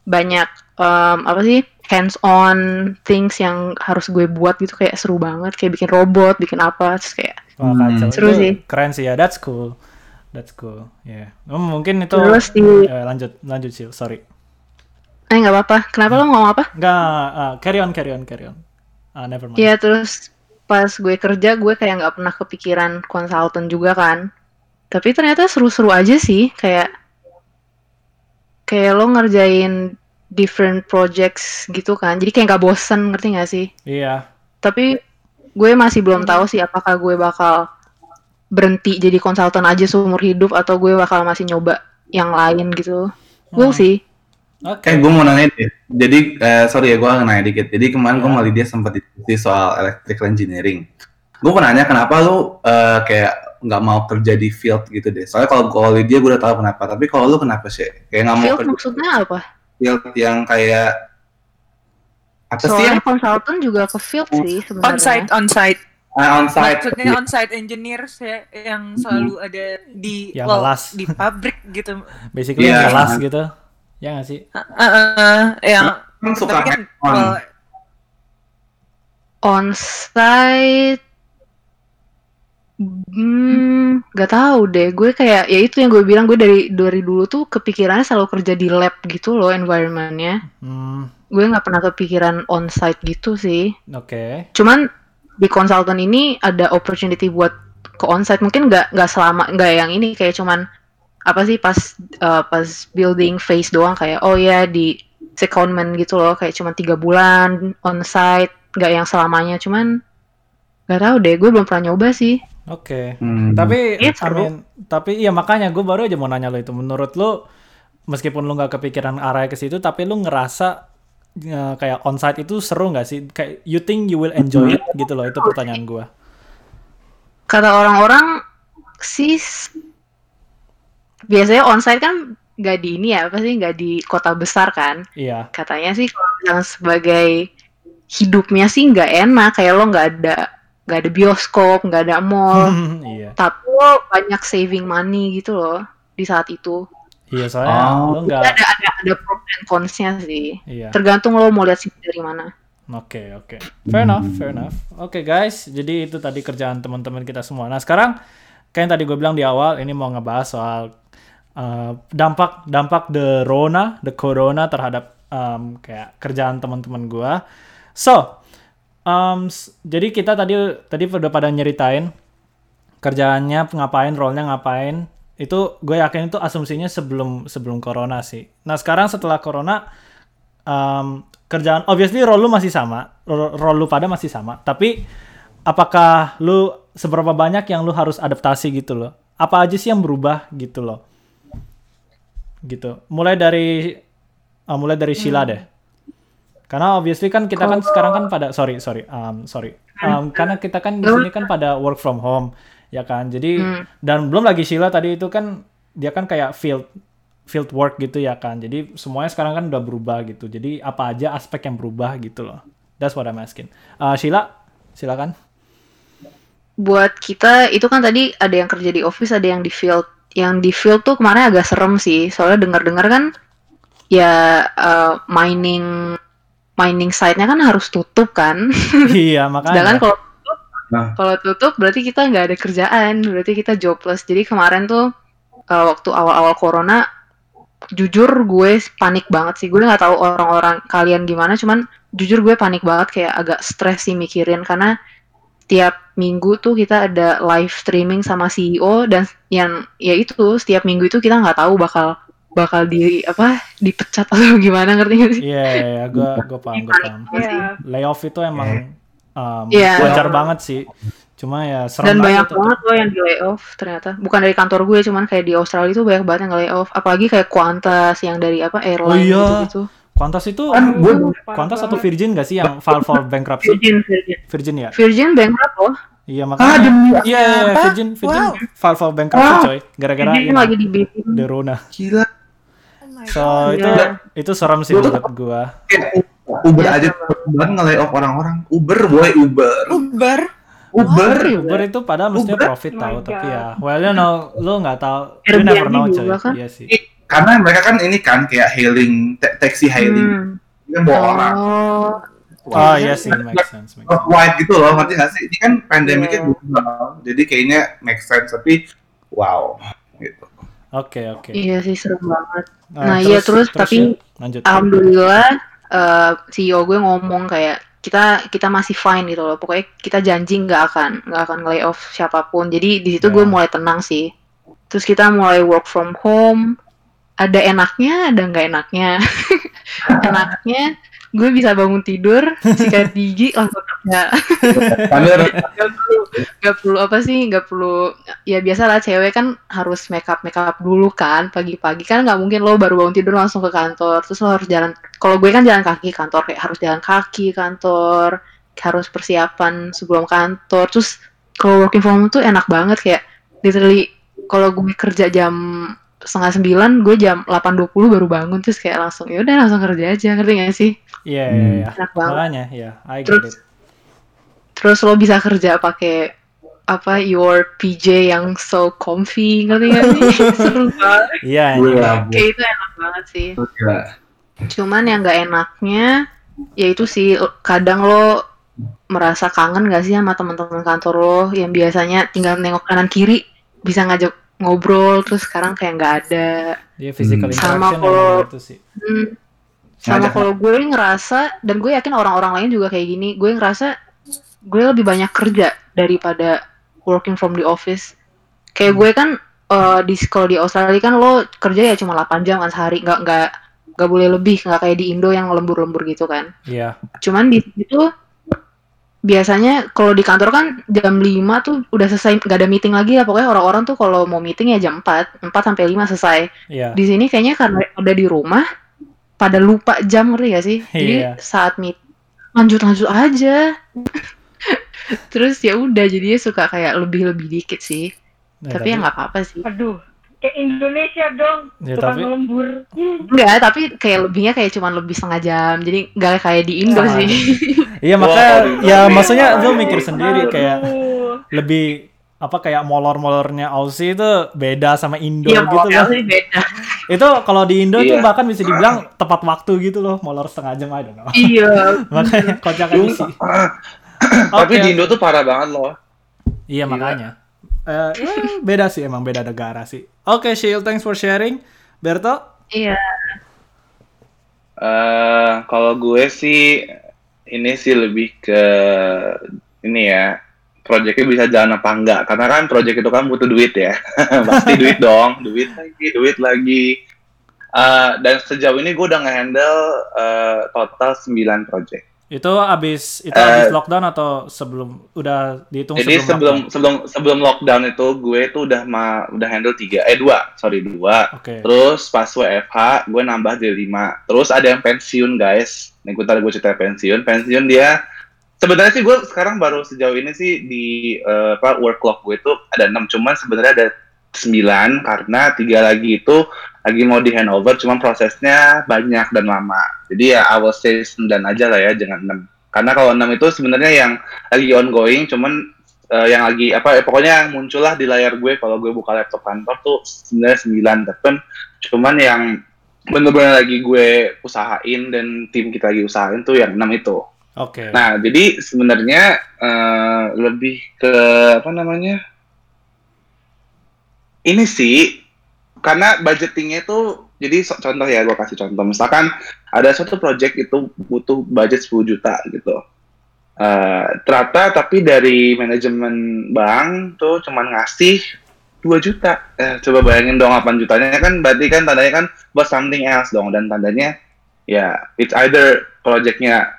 banyak em, apa sih hands on things yang harus gue buat gitu kayak seru banget kayak bikin robot bikin apa terus kayak Wah, Hmm. kacau. Seru Itu sih. Keren sih ya. That's cool. That's cool. Ya. Oh, mungkin itu Terus di- Eh, lanjut lanjut Sil. Sorry. eh nggak apa-apa kenapa lo ngomong apa Enggak, ah, carry on carry on carry on. Ah, never mind. ya terus pas gue kerja gue kayak nggak pernah kepikiran konsultan juga kan tapi ternyata seru-seru aja sih kayak kayak lo ngerjain different projects gitu kan jadi kayak nggak bosen ngerti nggak sih Iya. tapi gue masih belum tahu sih apakah gue bakal berhenti jadi konsultan aja seumur hidup atau gue bakal masih nyoba yang lain gitu. Hmm. see. Oke. Eh, gue mau nanya deh. Jadi, eh, sorry ya, gue nanya dikit. Jadi kemarin gue Ya. sama Lydia sempat diskusi soal electrical engineering. Gue mau nanya kenapa lu eh, kayak nggak mau kerja di field gitu deh. Soalnya kalau kalau Lydia gue udah tahu kenapa. Tapi kalau lu kenapa sih? Kayak nggak mau Field kerja maksudnya apa? Field yang kayak apa sih yang Soalnya konsultan juga ke field sih sebenarnya. Onsite, onsite. ah, on site? Maksudnya onsite engineers ya yang selalu ada di Yang well, ngelas. di pabrik gitu. Basically Iya. kelas gitu. Ya nggak sih? Uh, uh, yang Kan suka tapi kan hands-on. well, Onsite Hmm, gak tahu deh. Gue kayak ya itu yang gue bilang gue dari dari dulu tuh kepikirannya selalu kerja di lab gitu loh environmentnya. Hmm, Gue nggak pernah kepikiran onsite gitu sih. oke. cuman di konsultan ini ada opportunity buat ke onsite mungkin nggak nggak selama nggak yang ini kayak cuman apa sih pas uh, pas building phase doang kayak oh ya di secondment gitu loh kayak cuma tiga bulan onsite nggak yang selamanya cuman nggak tahu deh gue belum pernah nyoba sih Oke. Hmm. Tapi, Iya, I seru. mean, tapi iya makanya gue baru aja mau nanya lo itu. Menurut lo, meskipun lo nggak kepikiran arah ke situ, tapi lo ngerasa eh, kayak onsite itu seru nggak sih? Kayak you think you will enjoy it gitu loh. Itu pertanyaan gue. Kata orang-orang sih biasanya onsite kan nggak di ini ya, apa sih nggak di kota besar kan? Iya. Katanya sih kalau sebagai hidupnya sih nggak enak, kayak lo nggak ada nggak ada bioskop, nggak ada mall, iya. tapi lo banyak saving money gitu loh di saat itu. Iya soalnya Oh. lo nggak. ada ada ada pro dan cons-nya sih. Iya. Tergantung lo mau lihat sih dari mana. Oke, oke. Fair enough, fair enough. Oke, guys. Jadi itu tadi kerjaan teman-teman kita semua. Nah, sekarang kayak yang tadi gue bilang di awal, ini mau ngebahas soal uh, dampak dampak the Rona, the Corona terhadap um, kayak kerjaan teman-teman gue. So, um, jadi kita tadi tadi udah pada nyeritain kerjaannya ngapain, role-nya ngapain. Itu gue yakin itu asumsinya sebelum sebelum Corona sih. Nah, sekarang setelah Corona um, kerjaan obviously role lu masih sama. Role, lu pada masih sama. Tapi apakah lu seberapa banyak yang lu harus adaptasi gitu loh? Apa aja sih yang berubah gitu loh? Gitu. Mulai dari ah, mulai dari Sheila deh karena obviously kan kita kan sekarang kan pada sorry sorry um, sorry Um, karena kita kan di sini kan pada work from home ya kan jadi dan belum lagi Sheila tadi itu kan dia kan kayak field field work gitu ya kan. Jadi semuanya sekarang kan udah berubah gitu. Jadi apa aja aspek yang berubah gitu loh. That's what I'm asking. Uh, Sheila, silakan. buat kita itu kan tadi ada yang kerja di office, ada yang di field. Yang di field tuh kemarin agak serem sih, soalnya dengar-dengar kan ya eh, mining mining site-nya kan harus tutup kan. iya, Sedangkan makanya. kalau tutup, Nah. kalau tutup berarti kita nggak ada kerjaan, berarti kita jobless. Jadi kemarin tuh eh, waktu awal-awal corona, jujur gue panik banget sih. Gue nggak tahu orang-orang kalian gimana, cuman jujur gue panik banget kayak agak stres sih mikirin karena tiap minggu tuh kita ada live streaming sama CEO dan yang ya itu setiap minggu itu kita nggak tahu bakal bakal di apa dipecat atau gimana ngerti gak sih? Iya, iya, iya, gue gue paham, gue paham. Iya. Layoff itu emang um, Iya. wajar banget sih. Cuma ya serem Dan banyak tetep. banget loh yang di layoff ternyata. Bukan dari kantor gue, cuman kayak di Australia itu banyak banget yang layoff. Apalagi kayak Qantas yang dari apa airline Oh iya. gitu-gitu. Qantas itu Kan gue Qantas atau Virgin gak sih yang file for bankruptcy? Virgin, Virgin. Virgin ya? Virgin bankrupt loh. Iya ah makanya. demi Iya, iya, iya, Apa? Virgin, Virgin Wow. file for bankruptcy Ah. coy. Gara-gara Virgin ini, lagi di bidding. the Rona. gila So God. itu Iya. itu serem sih menurut gua. Uber Iya, aja banget nge off orang-orang Uber boy Uber Uber. Uber Uber itu padahal mestinya Uber? profit Oh tahu, tapi ya well you know lu nggak tahu, you never know coy. kan? Iya sih. karena mereka kan ini kan kayak hailing te- taxi hailing Hmm. ini kan bawa orang Oh, Oh iya sih, make sense, make sense. white gitu loh ngerti gak sih ini kan pandemiknya Iya. global jadi kayaknya make sense tapi wow gitu Oke oke. iya sih serem banget. Nah, iya, terus, tapi- ya, lanjut. Alhamdulillah eh, CEO gue ngomong kayak kita kita masih fine gitu loh. Pokoknya kita janji nggak akan nggak akan lay off siapa pun. Jadi di situ Ya. gue mulai tenang sih. Terus kita mulai work from home. Ada enaknya, ada nggak enaknya. enaknya gue bisa bangun tidur, sikat gigi langsung kerja. sambil Gak perlu, apa sih? Gak perlu ya biasa lah cewek kan harus make up make up dulu kan pagi-pagi kan nggak mungkin lo baru bangun tidur langsung ke kantor terus lo harus jalan kalau gue kan jalan kaki kantor kayak harus jalan kaki kantor harus persiapan sebelum kantor terus kalau working from home tuh enak banget kayak literally kalau gue kerja jam setengah sembilan gue jam 8.20 baru bangun terus kayak langsung ya udah langsung kerja aja ngerti gak sih Iya Hmm. iya iya. enak banget Makanya ya, I get Terus- it. terus lo bisa kerja pakai apa your PJ yang so comfy ngerti gak sih seru banget Iya iya. kayak itu enak banget sih gila. cuman yang nggak enaknya ya itu sih kadang lo merasa kangen gak sih sama teman-teman kantor lo yang biasanya tinggal nengok kanan kiri bisa ngajak ngobrol terus sekarang kayak nggak ada Dia physical Hmm. interaction Sama kalau- emang itu sih. Hmm. sama kalau gue ngerasa dan gue yakin orang-orang lain juga kayak gini gue ngerasa gue lebih banyak kerja daripada working from the office kayak gue kan eh, di kalau di Australia kan lo kerja ya cuma 8 jam kan sehari nggak nggak nggak boleh lebih nggak kayak di Indo yang lembur-lembur gitu kan Iya. cuman di situ biasanya kalau di kantor kan jam 5 tuh udah selesai nggak ada meeting lagi lah pokoknya orang-orang tuh kalau mau meeting ya jam 4 4 sampai 5 selesai. Iya. di sini kayaknya karena udah di rumah pada lupa jam ngerti gak sih? Jadi Iya. saat meet lanjut lanjut aja. Terus ya udah jadinya suka kayak lebih lebih dikit sih. Ya, tapi ya nggak apa-apa sih. Aduh, kayak Indonesia dong. Ya, Tukang tapi- lembur. Enggak, tapi kayak lebihnya kayak cuman lebih setengah jam. Jadi nggak kayak di Indo Setengah sih. Iya makanya di ya maksudnya lu mikir sendiri kayak lebih apa kayak molor-molornya Aussie itu beda sama Indo Iya, gitu loh. beda. Itu kalau di Indo tuh Iya. bahkan bisa dibilang tepat waktu gitu loh, molor setengah jam I don't know. iya. Makanya kocak aja sih. Tapi di Indo tuh parah banget loh. Iya makanya. Eh, beda sih emang beda negara sih. Oke, Shield, thanks for sharing. Berto? Iya. Eh, kalau gue sih ini sih lebih ke ini ya proyeknya bisa jalan apa enggak karena kan proyek itu kan butuh duit ya pasti duit dong duit lagi duit lagi Eh, dan sejauh ini gue udah nge-handle eh, total 9 proyek Itu abis itu Eh, abis lockdown atau sebelum udah dihitung jadi sebelum, sebelum sebelum sebelum lockdown itu gue tuh udah ma udah handle tiga eh dua sorry dua? Oke. Terus pas WFH gue nambah jadi 5. Terus ada yang pensiun guys. Nih gue tadi gue cerita pensiun. Pensiun dia sebenarnya sih gue sekarang baru sejauh ini sih di eh, apa work clock gue itu ada 6 cuman sebenarnya ada 9 karena tiga lagi itu lagi mau di handover cuman prosesnya banyak dan lama. Jadi ya I will say 9 aja lah ya jangan 6. Karena kalau 6 itu sebenarnya yang lagi ongoing cuman eh, yang lagi apa ya, pokoknya yang muncullah di layar gue kalau gue buka laptop kantor tuh sebenarnya 9 tapi cuman yang bener-bener lagi gue usahain dan tim kita lagi usahain tuh yang 6 itu. Oke. Nah, jadi sebenarnya eh, lebih ke apa namanya? Ini sih karena budgetingnya itu jadi contoh ya gue kasih contoh misalkan ada suatu project itu butuh budget 10 juta gitu. Eh ternyata tapi dari manajemen bank tuh cuman ngasih 2 juta. Eh, coba bayangin dong 8 jutanya kan berarti kan tandanya kan buat something else dong dan tandanya ya it's either projectnya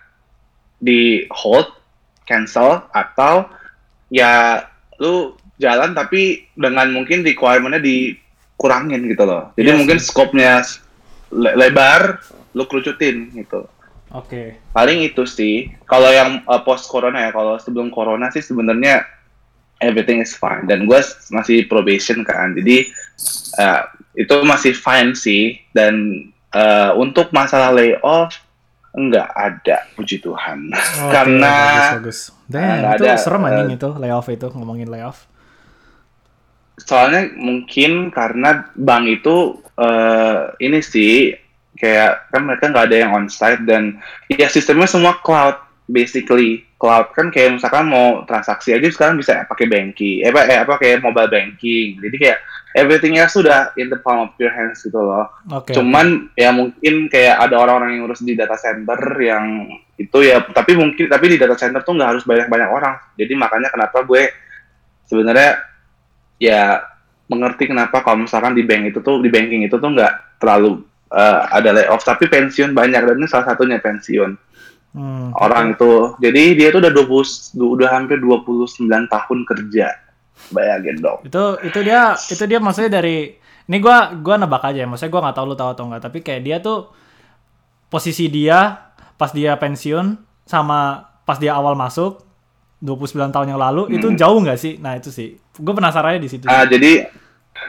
di hold, cancel atau ya lu jalan tapi dengan mungkin requirement-nya dikurangin gitu loh. Jadi Iya mungkin sih. scope-nya le- lebar, lu kerucutin gitu. Oke. Paling itu sih. Kalau yang post corona ya, kalau sebelum corona sih sebenarnya everything is fine dan gue masih probation kan. Jadi eh, itu masih fine sih dan eh, untuk masalah layoff enggak ada puji Tuhan. Oke, Karena bagus, bagus. Damn, nggak itu ada, serem anjing itu layoff itu ngomongin layoff. Soalnya mungkin karena bank itu eh, ini sih kayak kan mereka nggak ada yang onsite dan ya sistemnya semua cloud basically. Cloud kan kayak misalkan mau transaksi aja sekarang bisa pakai banking eh apa eh, apa kayak mobile banking. Jadi kayak everythingnya sudah in the palm of your hands gitu loh. Oke. cuman ya mungkin kayak ada orang-orang yang ngurus di data center yang itu ya tapi mungkin tapi di data center tuh nggak harus banyak-banyak orang. Jadi makanya kenapa gue sebenarnya ya mengerti kenapa kalau misalkan di bank itu tuh di banking itu tuh nggak terlalu eh, ada layoff tapi pensiun banyak dan ini salah satunya pensiun. Hmm, orang itu jadi dia tuh udah 20 udah hampir 29 tahun kerja. Bayangin dong. Itu itu dia itu dia maksudnya dari ini gua gua nebak aja ya maksudnya gua nggak tahu lu tahu atau enggak tapi kayak dia tuh posisi dia pas dia pensiun sama pas dia awal masuk 29 tahun yang lalu itu Hmm. jauh nggak sih nah itu sih gue penasarannya di situ Ah, jadi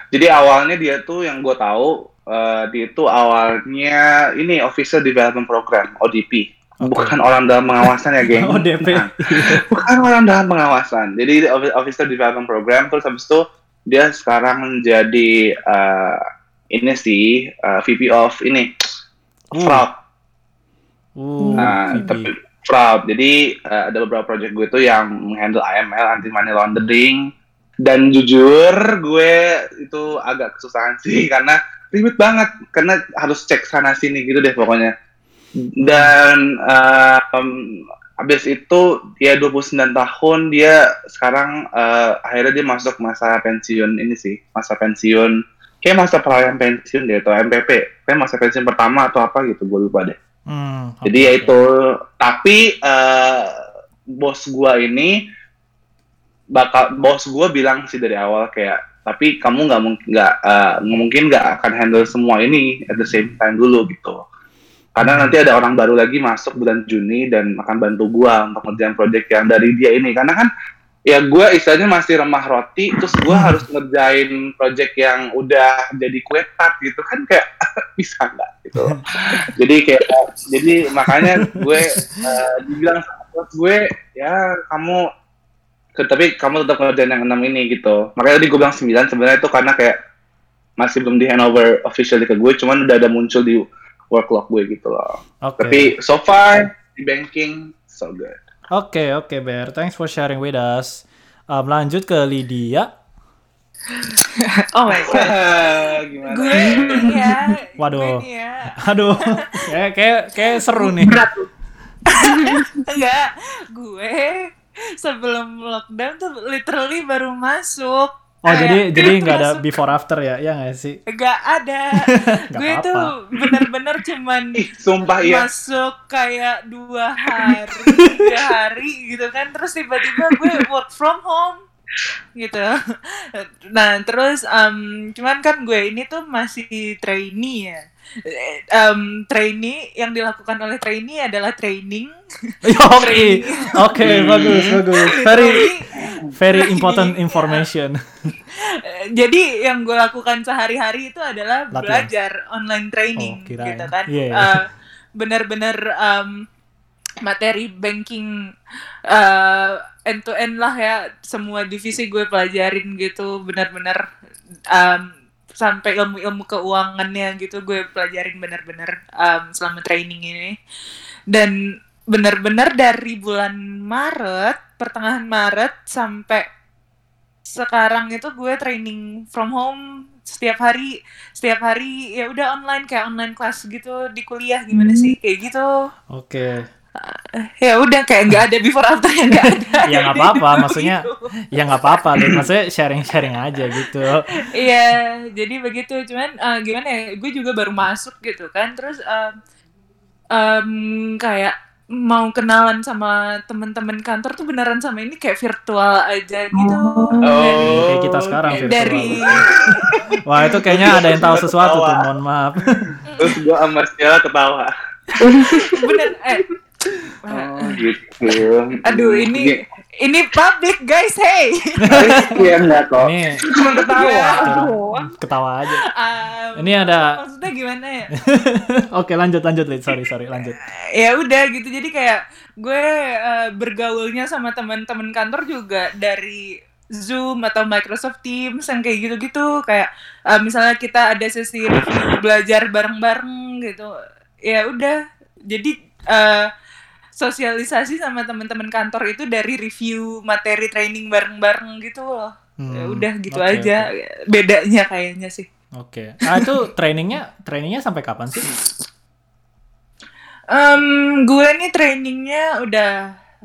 jadi awalnya dia tuh yang gue tahu eh, dia itu awalnya ini Officer Development Program ODP Oke. bukan orang dalam pengawasan ya geng ODP Nah, bukan orang dalam pengawasan jadi Officer Development Program terus habis itu dia sekarang menjadi eh, ini sih eh, VP of ini Uh. fraud uh, Nah, VP. tapi fraud. Jadi eh, ada beberapa project gue tuh yang menghandle AML, anti money laundering. Dan jujur gue itu agak kesusahan sih karena ribet banget karena harus cek sana sini gitu deh pokoknya. Dan eh, em, abis itu dia 29 tahun dia sekarang eh, akhirnya dia masuk masa pensiun ini sih masa pensiun kayak masa perayaan pensiun deh atau MPP kayak masa pensiun pertama atau apa gitu gue lupa deh Hmm, jadi ya itu, tapi eh, bos gua ini bakal bos gua bilang sih dari awal kayak tapi kamu nggak mungkin nggak eh, mungkin nggak akan handle semua ini at the same time dulu gitu. Karena nanti ada orang baru lagi masuk bulan Juni dan akan bantu gua untuk ngerjain project yang dari dia ini. Karena kan ya gua istilahnya masih remah roti terus gua harus ngerjain project yang udah jadi kue tart gitu kan kayak bisa nggak gitu jadi kayak jadi makanya gue eh, dibilang bos gue ya kamu tapi kamu tetap ngerjain yang enam ini gitu. Makanya tadi gue bilang 9 sebenarnya itu karena kayak masih belum di handover officially ke gue cuman udah ada muncul di work log gue gitu loh. Oke. tapi so far di banking so good Oke, oke, Bear. Thanks for sharing with us. Um, lanjut ke Lydia. Oh my god. gimana gue ya. Waduh. Gue ya. Aduh, kayak kayak kayak seru nih. Enggak, gue sebelum lockdown tuh literally baru masuk. Oh, jadi jadi nggak ada masuk- before after ya? Ya nggak sih? Enggak ada. Nggak gue apa-apa. tuh bener-bener cuman sumpah iya masuk kayak dua hari, tiga hari gitu kan. Terus tiba-tiba gue work from home gitu. Nah terus em, cuman kan gue ini tuh masih trainee ya. Em, trainee yang dilakukan oleh trainee adalah training. Oke, oke, bagus, bagus. Very very important information. Eh, Jadi yang gue lakukan sehari-hari itu adalah Latihan. belajar online training Oh, kirain. gitu kan. Iya, iya. Eh, Bener-bener em, materi banking eh, end to end lah ya semua divisi gue pelajarin gitu bener-bener em, sampai ilmu-ilmu keuangannya gitu gue pelajarin bener-bener em, selama training ini. Dan bener-bener dari bulan Maret pertengahan Maret sampai sekarang itu gue training from home setiap hari. Setiap hari ya udah online kayak online class gitu di kuliah gimana sih? Kayak gitu. Oke. ya udah kayak nggak ada before after yang nggak ada Ya nggak apa-apa, maksudnya ya nggak apa-apa, Lid. maksudnya sharing-sharing aja gitu. Iya, jadi begitu. Cuman eh, gimana ya? Gue juga baru masuk gitu kan. Terus em, em, kayak mau kenalan sama teman-teman kantor tuh beneran sama ini kayak virtual aja gitu. Dari, Oh, Kayak kita sekarang virtual. dari Wah itu kayaknya ada yang tahu sesuatu tuh, mohon maaf. terus gue sama Stella ketawa bener eh oh gitu. Aduh ini ini public guys, hey. iya enggak kok. Ini cuma ketawa. Ketawa aja. Um, Ini ada- maksudnya gimana ya? Oke lanjut lanjut Lid, sorry sorry lanjut. ya udah gitu. Jadi kayak gue eh, bergaulnya sama teman-teman kantor juga dari Zoom atau Microsoft Teams yang kayak gitu-gitu. Kayak eh, misalnya kita ada sesi review belajar bareng-bareng gitu. Ya udah. Jadi eh, sosialisasi sama teman-teman kantor itu dari review materi training bareng-bareng gitu loh ya Hmm, udah gitu oke, aja bedanya kayaknya sih Oke. Ah itu trainingnya trainingnya sampai kapan sih? Em, gue nih trainingnya udah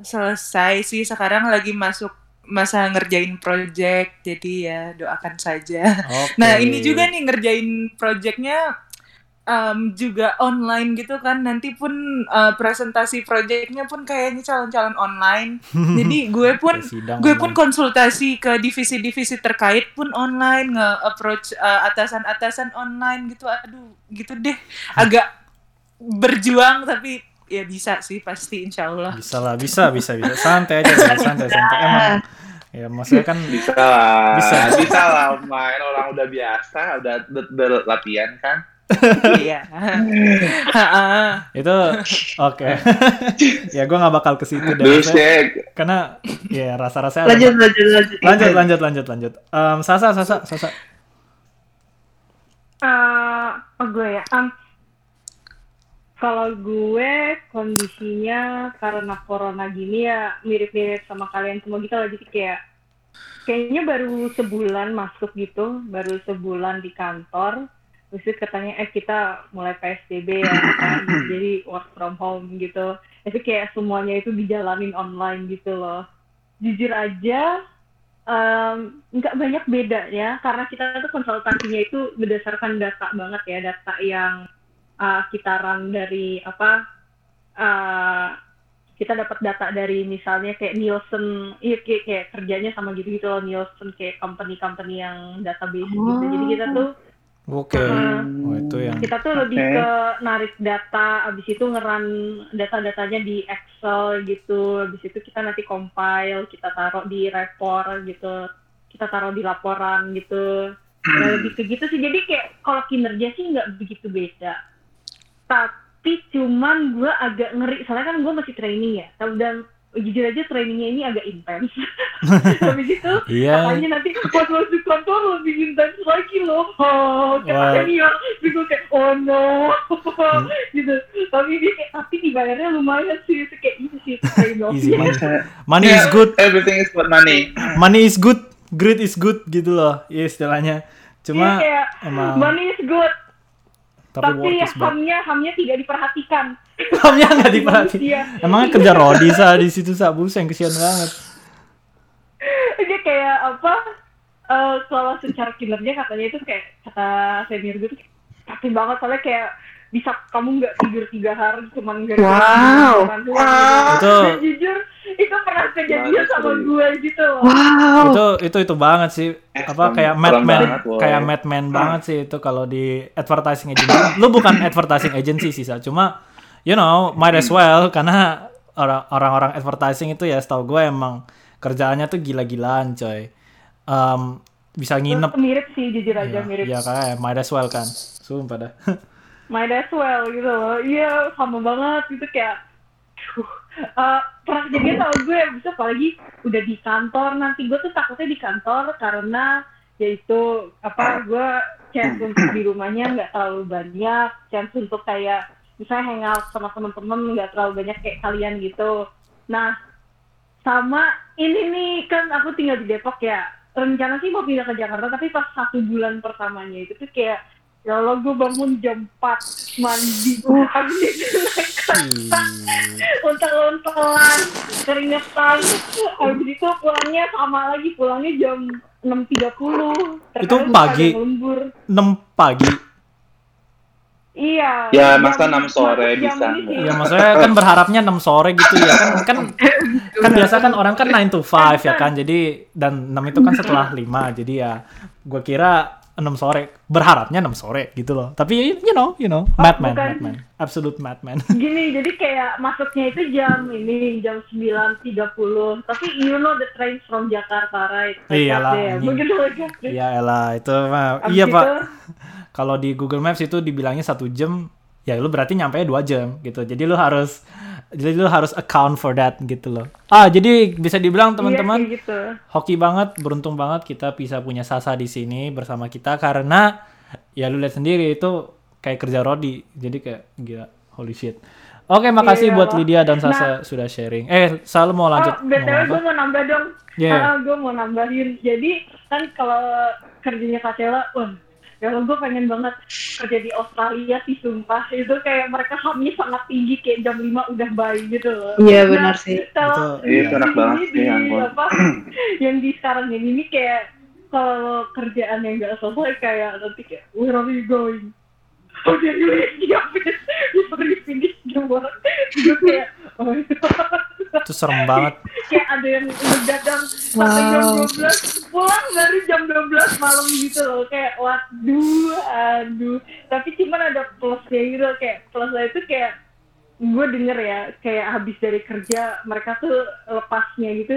selesai sih sekarang lagi masuk masa ngerjain project jadi ya doakan saja. Oke. Nah ini juga nih ngerjain projectnya em, juga online gitu kan. Nanti pun eh, presentasi projectnya pun kayaknya calon-calon online. Jadi gue pun gue pun konsultasi ke divisi-divisi terkait pun online nge-approach uh, atasan-atasan online gitu. Aduh gitu deh. Agak berjuang tapi ya bisa sih pasti insya Allah. Bisa lah bisa bisa bisa. Santai aja Lid, santai santai. Emang ya maksudnya kan bisa lah. Bisa. bisa, lah main orang udah biasa udah, udah, udah latihan kan iya. Itu oke. Ya gue nggak bakal ke situ deh. Karena ya rasa rasanya lanjut lanjut lanjut. Lanjut lanjut lanjut lanjut. Em, Sasa Sasa Sasa. Eh, oh gue ya. Kalau gue kondisinya karena corona gini ya mirip-mirip sama kalian semua gitu loh. Jadi kayak kayaknya baru sebulan masuk gitu, baru sebulan di kantor. Terus itu katanya eh kita mulai PSBB ya, kan? jadi work from home gitu. Jadi kayak semuanya itu dijalanin online gitu loh. Jujur aja nggak banyak bedanya karena kita tuh konsultasinya itu berdasarkan data banget ya data yang uh, kita run dari apa uh, kita dapat data dari misalnya kayak Nielsen, iya kayak, kayak kerjanya sama gitu-gitu loh Nielsen kayak company-company yang database gitu. Jadi kita tuh Oke. Hmm. Oh, itu yang kita tuh lebih ke narik data, abis itu ngeran data-datanya di Excel gitu, abis itu kita nanti compile, kita taruh di report gitu, kita taruh di laporan gitu. Nah, lebih ke gitu sih. Jadi kayak kalau kinerja sih nggak begitu beda. Tapi cuman gue agak ngeri, soalnya kan gue masih training ya. Dan jujur aja trainingnya ini agak intens. Habis itu Iya. katanya nanti pas masuk kantor lebih intens lagi loh. Oh, kayak Wah. senior. Terus gue kayak, oh no. gitu. Tapi dia kayak, tapi dibayarnya lumayan sih. Itu kayak ini sih trade off. Easy money. Money is Yeah, good. Everything is about money. Money is good. Greed is good gitu loh. Iya istilahnya. Cuma Iya, kayak, emang money is good. Tapi, Tapi, bad. hamnya, hamnya tidak diperhatikan. Hamnya nggak diperhatiin. Iya. Emangnya kerja Rodi sa di situ sa buset kesian banget. dia kayak apa eh kalau secara kinerja katanya itu kayak kata senior gue tuh capek banget soalnya kayak bisa kamu nggak tidur tiga hari cuman gara Wow. Itu Dan jujur itu pernah kejadian sama gue gitu loh. Wow. itu itu itu banget sih. Apa kayak madman kayak madman banget sih itu kalau di advertising agency. Lu bukan advertising agency sih Sa. cuma you know might as well karena orang- orang-orang advertising itu ya setahu gue emang kerjaannya tuh gila-gilaan coy. Em, bisa nginep. Mirip sih jujur aja ya, mirip. Ya kayak might as well kan. Sumpah dah might as well gitu loh. Iya sama banget gitu kayak eh, pernah kejadian sama gue bisa apalagi udah di kantor nanti gue tuh takutnya di kantor karena yaitu apa gue chance untuk di rumahnya nggak terlalu banyak chance untuk kayak misalnya hangout sama temen-temen nggak terlalu banyak kayak kalian gitu. Nah sama ini nih kan aku tinggal di Depok ya. Rencana sih mau pindah ke Jakarta tapi pas satu bulan pertamanya itu tuh kayak ya Allah gue bangun jam 4 mandi habis itu naik kereta untel-untelan keringetan habis itu pulangnya sama lagi pulangnya jam 6.30 Terkadang Itu pagi? ada lembur. 6 pagi? Iya. Ya, masa 6 sore bisa ini sih. ya maksudnya kan berharapnya 6 sore gitu ya. Kan kan kan biasa kan orang kan 9 to 5 ya kan jadi dan 6 itu kan setelah 5 jadi ya gue kira 6 sore. Berharapnya 6 sore gitu loh. Tapi you know you know madman bukan. madman. Absolute madman. Gini jadi kayak masuknya itu jam ini jam 9.30 tapi you know the train from Jakarta right? Iyalah, begitu aja Iya elah itu mah iya itu, pak kalau di Google Maps itu dibilangnya satu jam ya lu berarti nyampe dua jam gitu jadi lu harus jadi lu harus account for that gitu loh ah jadi bisa dibilang teman-teman iya, gitu. hoki banget, beruntung banget kita bisa punya Sasa di sini bersama kita karena ya lu lihat sendiri itu kayak kerja Rodi. Jadi kayak gila, holy shit. Oke, makasih Iya. buat Lydia dan Sasa sudah sharing. Eh, Sal mau lanjut Oh, BTW gue mau nambah dong. Iya. Ah, gue mau nambahin. Jadi kan kalau kerjanya Kak Sheila, wah, ya gue pengen banget kerja di Australia sih sumpah. Itu kayak mereka hamnya sangat tinggi kayak jam 5 udah bayi gitu loh. Iya, Nah, benar sih. Kalau Itu- Iya, itu enak banget di- sih, ya apa, yang di sekarang ini ini kayak kalau kerjaan yang gak selesai kayak nanti kayak where are you going? Oh dia you already finish the work. Gue kayak oh Itu serem banget. kayak ada yang begadang sampai jam Wow. 12 pulang baru jam 12 malam gitu loh kayak waduh aduh tapi cuman ada plusnya gitu kayak plusnya itu kayak gue denger ya kayak habis dari kerja mereka tuh lepasnya gitu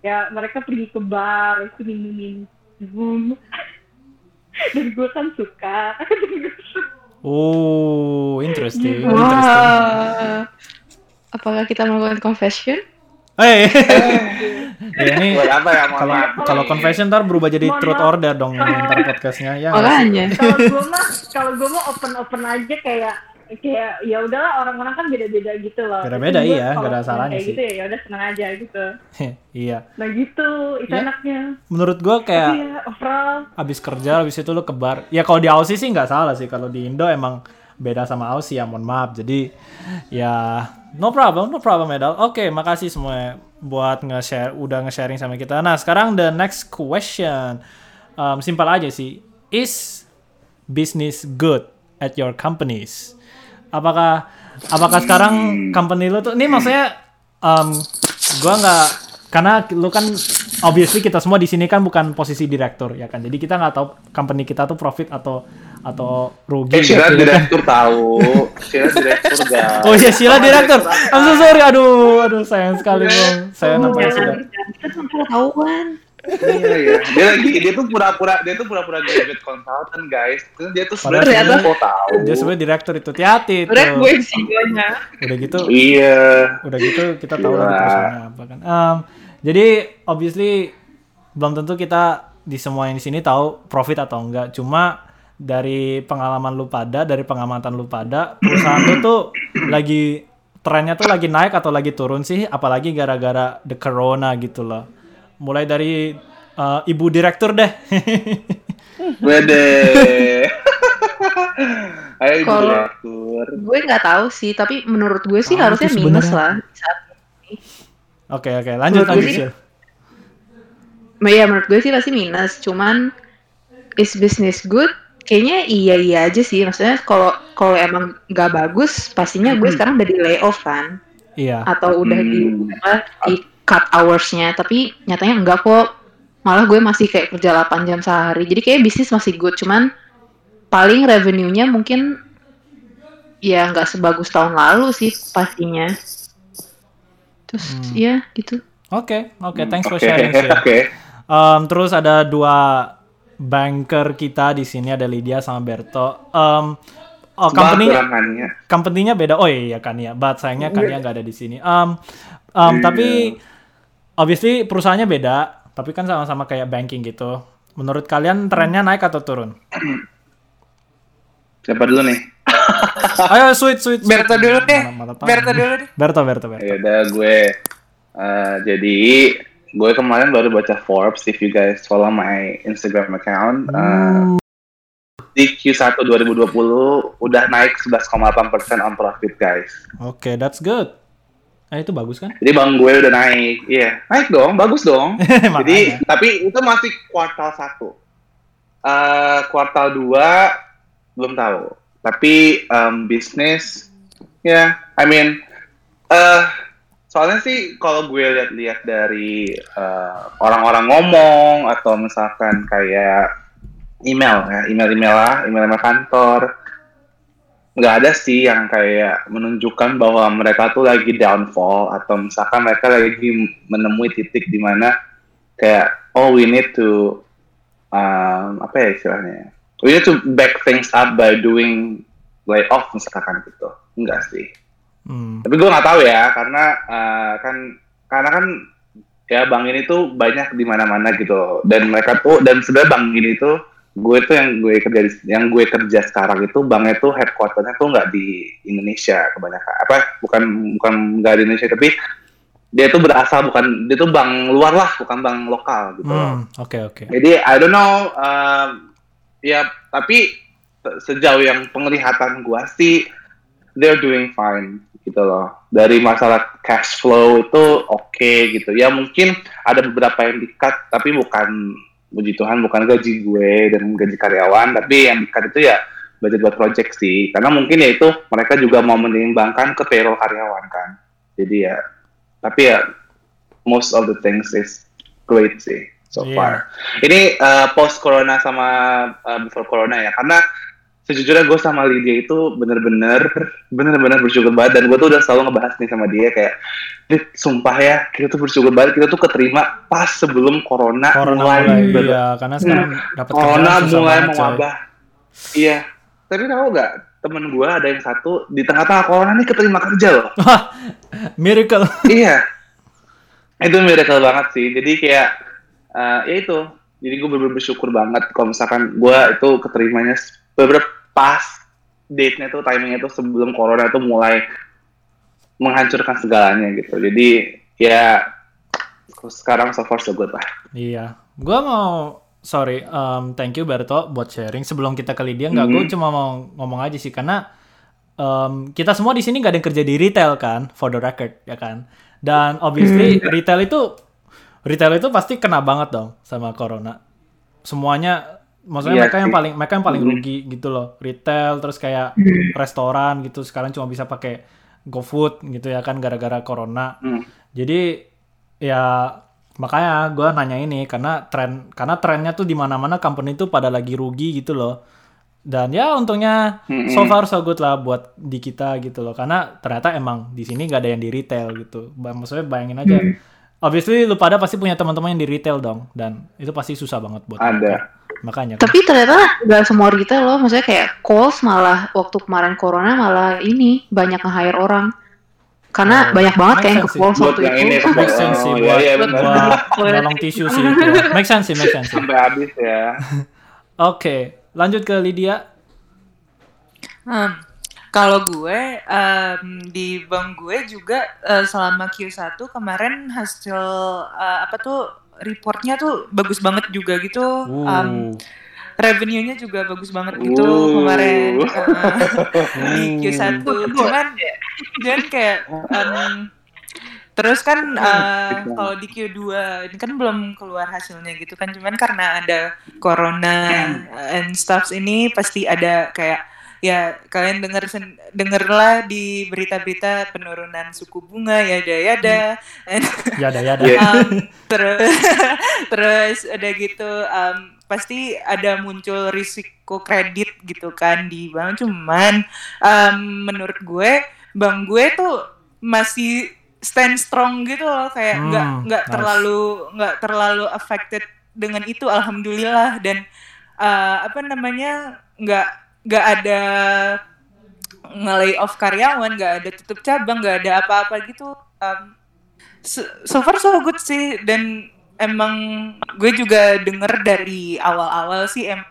ya mereka pergi ke bar itu minum minum dan gue kan suka Oh, interesting. Gitu. interesting. Apakah kita melakukan confession? Eh, ya ini ya? Kalau kalau confession ntar berubah jadi Mohon truth maaf. order dong ntar podcastnya ya. kalau gue mah kalau gue mah open open aja kayak kayak ya udahlah orang-orang kan beda-beda gitu loh. Beda-beda, Tapi gue iya, nggak ada salahnya sih. Gitu ya, ya udah seneng aja gitu. iya. Nah gitu, itu Ya. enaknya. Menurut gua kayak Iya, overall. abis kerja abis itu lu ke bar ya kalau di Aussie sih nggak salah sih kalau di Indo emang beda sama Aussie ya mohon maaf jadi ya no problem no problem Medal oke makasih semua buat nge-share udah nge-sharing sama kita. Nah sekarang the next question. Um, simpel aja sih. Is business good at your companies? Apakah apakah sekarang company lu tuh ini maksudnya um, gua nggak karena lu kan obviously kita semua di sini kan bukan posisi direktur ya kan. Jadi kita nggak tahu company kita tuh profit atau atau rugi. Eh, Sheila gitu kan. direktur tahu. Sheila direktur guys. Oh iya Sheila direktur. I'm so sorry. Aduh, aduh sayang sekali bang. Saya Oh, nampaknya sudah. kita sampai ketahuan. Iya, iya. Dia lagi dia tuh pura-pura dia tuh pura-pura graduate consultant guys. Terus dia tuh sebenarnya kok tahu. Dia sebenarnya direktur itu hati-hati. Sebenernya gue sih Udah gitu Iya. udah gitu kita tahu lah Gila. perusahaannya apa kan. Um, jadi obviously belum tentu kita di semua yang di sini tahu profit atau enggak. Cuma dari pengalaman lu pada, dari pengamatan lu pada, perusahaan lu tuh lagi trennya tuh lagi naik atau lagi turun sih, apalagi gara-gara the corona gitu loh. Mulai dari uh, ibu direktur deh. Wede. Ayo ibu Kalau- direktur. gue nggak tahu sih, tapi menurut gue sih Ah, harusnya minus lah. Saat Oke oke, lanjut Menurut lanjut. sih- ya menurut gue sih pasti minus. Cuman is business good? Kayaknya iya iya aja sih. Maksudnya kalau kalau emang nggak bagus, pastinya gue sekarang udah di layoff kan, Iya. atau udah di Hmm. apa, di cut hoursnya. Tapi nyatanya enggak kok. Malah gue masih kayak kerja 8 jam sehari. Jadi kayak bisnis masih good. Cuman paling revenue-nya mungkin ya nggak sebagus tahun lalu sih pastinya. Terus Hmm. ya gitu. Oke oke, thanks for sharing. Oke. Um, terus ada dua banker kita di sini ada Lydia sama Berto. Um, oh, company company-nya beda. Oh iya kan ya, but sayangnya kan ya nggak ada di sini. Um, um, Iya. tapi obviously perusahaannya beda, tapi kan sama-sama kayak banking gitu. Menurut kalian trennya naik atau turun? Siapa dulu nih? Ayo sweet sweet. sweet. Berto dulu deh. Berto dulu deh. Berto Berto Berto. Ya udah gue eh, jadi gue kemarin baru baca Forbes if you guys follow my Instagram account eh, di Q1 2020 udah naik 11,8% on profit guys. Oke, that's good. Eh itu bagus kan? Jadi bang gue udah naik, iya naik dong, bagus dong. Jadi Makanya. tapi itu masih kuartal satu. Eh, kuartal dua belum tahu. Tapi em, bisnis, ya, I mean, eh soalnya sih kalau gue lihat-lihat dari eh, orang-orang ngomong atau misalkan kayak email ya, email-email lah, email-email kantor, nggak ada sih yang kayak menunjukkan bahwa mereka tuh lagi downfall atau misalkan mereka lagi menemui titik di mana kayak oh we need to um, apa ya istilahnya we need to back things up by doing layoff misalkan gitu enggak sih Hmm. tapi gue nggak tahu ya karena uh, kan karena kan ya bank ini tuh banyak di mana-mana gitu dan mereka tuh dan sebenarnya bank ini tuh gue tuh yang gue kerja di, yang gue kerja sekarang itu banknya tuh headquarternya tuh nggak di Indonesia kebanyakan apa bukan bukan nggak di Indonesia tapi dia tuh berasal bukan dia tuh bank luar lah bukan bank lokal gitu. Hmm, Oke oke. Jadi I don't know, um, ya tapi se- sejauh yang penglihatan gua sih they're doing fine gitu loh. Dari masalah cash flow itu oke gitu. Ya mungkin ada beberapa yang di-cut tapi bukan puji Tuhan bukan gaji gue dan gaji karyawan, tapi yang di-cut itu ya budget buat project sih. Karena mungkin ya itu mereka juga mau menimbangkan ke payroll karyawan kan. Jadi ya tapi ya most of the things is great sih so Iya. far. Ini uh, post corona sama uh, before corona ya, karena sejujurnya gue sama Lydia itu bener-bener bener-bener bersyukur banget dan gue tuh udah selalu ngebahas nih sama dia kayak, Lid, sumpah ya kita tuh bersyukur banget kita tuh keterima pas sebelum corona, Corona mulai, mulai, ber- iya, karena sekarang dapat corona mulai banget, coy. mewabah. Iya, tapi tahu nggak temen gue ada yang satu di tengah-tengah corona nih keterima kerja loh. Miracle. iya itu miracle banget sih jadi kayak eh, ya itu jadi gue bener bersyukur banget kalau misalkan gue itu keterimanya beberapa pas date-nya tuh timingnya tuh sebelum corona tuh mulai menghancurkan segalanya gitu jadi ya sekarang so far so good lah Iya, gua mau sorry, um, thank you Berto buat sharing. Sebelum kita ke Lydia, nggak, Mhm. gue cuma mau ngomong aja sih karena um, kita semua di sini nggak ada yang kerja di retail kan, for the record ya kan. Dan obviously retail itu retail itu pasti kena banget dong sama corona. Semuanya, maksudnya Iya mereka yang paling mereka yang paling Mhm. rugi gitu loh, retail terus kayak restoran gitu sekarang cuma bisa pakai GoFood gitu ya kan gara-gara corona. Hmm. Jadi ya makanya gue nanya ini karena tren karena trennya tuh di mana-mana company tuh pada lagi rugi gitu loh. Dan ya untungnya so Mm-mm. far so good lah buat di kita gitu loh karena ternyata emang di sini gak ada yang di retail gitu. Maksudnya bayangin aja. Obviously lu pada pasti punya teman-teman yang di retail dong dan itu pasti susah banget buat Ada. mereka. Makanya kan. Tapi ternyata nggak semua retail loh, maksudnya kayak Kohl's malah waktu kemarin corona malah ini banyak nge-hire orang. Karena Oh, banyak banget kayak yang ke Buat waktu yang itu. ini Make sense sih Oh, buat, buat nolong tisu sih itu. Make sense sih, make sense sih. Sampai habis ya. Oke, lanjut ke Lydia. Hmm, kalau gue em, di bank gue juga eh, selama Q1 kemarin hasil eh, apa tuh reportnya tuh bagus banget juga gitu. Uh, revenue-nya juga bagus banget gitu Uh. kemarin di Q1. Cuman dan kayak em, terus kan eh, kalau di Q2 ini kan belum keluar hasilnya gitu kan cuman karena ada corona and stuff ini pasti ada kayak ya kalian denger sen- dengerlah di berita-berita penurunan suku bunga ya ada ya ada yada yada. Iya. Um, terus terus ada gitu um, pasti ada muncul risiko kredit gitu kan di bank cuman um, menurut gue bank gue tuh masih stand strong gitu loh kayak nggak Hmm, nggak nice. terlalu nggak terlalu affected dengan itu alhamdulillah dan uh, apa namanya nggak nggak ada nge-lay off karyawan, nggak ada tutup cabang, nggak ada apa-apa gitu. Um, so, so far so good sih dan emang gue juga denger dari awal-awal sih em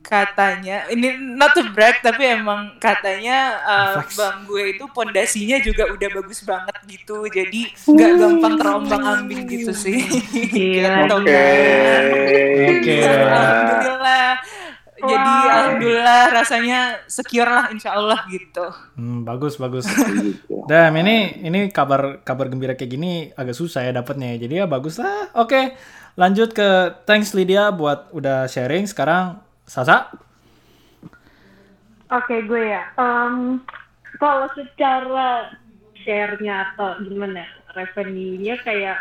katanya ini not to brag tapi emang katanya uh, bang gue itu pondasinya juga udah bagus banget gitu jadi nggak gampang terombang ambing gitu sih Iya. Oke. Oke. alhamdulillah jadi alhamdulillah rasanya secure lah insya Allah gitu Hmm, bagus bagus. Gitu. Dan ini ini kabar kabar gembira kayak gini agak susah ya dapatnya. Jadi ya bagus lah. Oke, lanjut ke thanks Lydia buat udah sharing. Sekarang Sasa. Oke, gue ya. Em, kalau secara share-nya atau gimana, revenue-nya kayak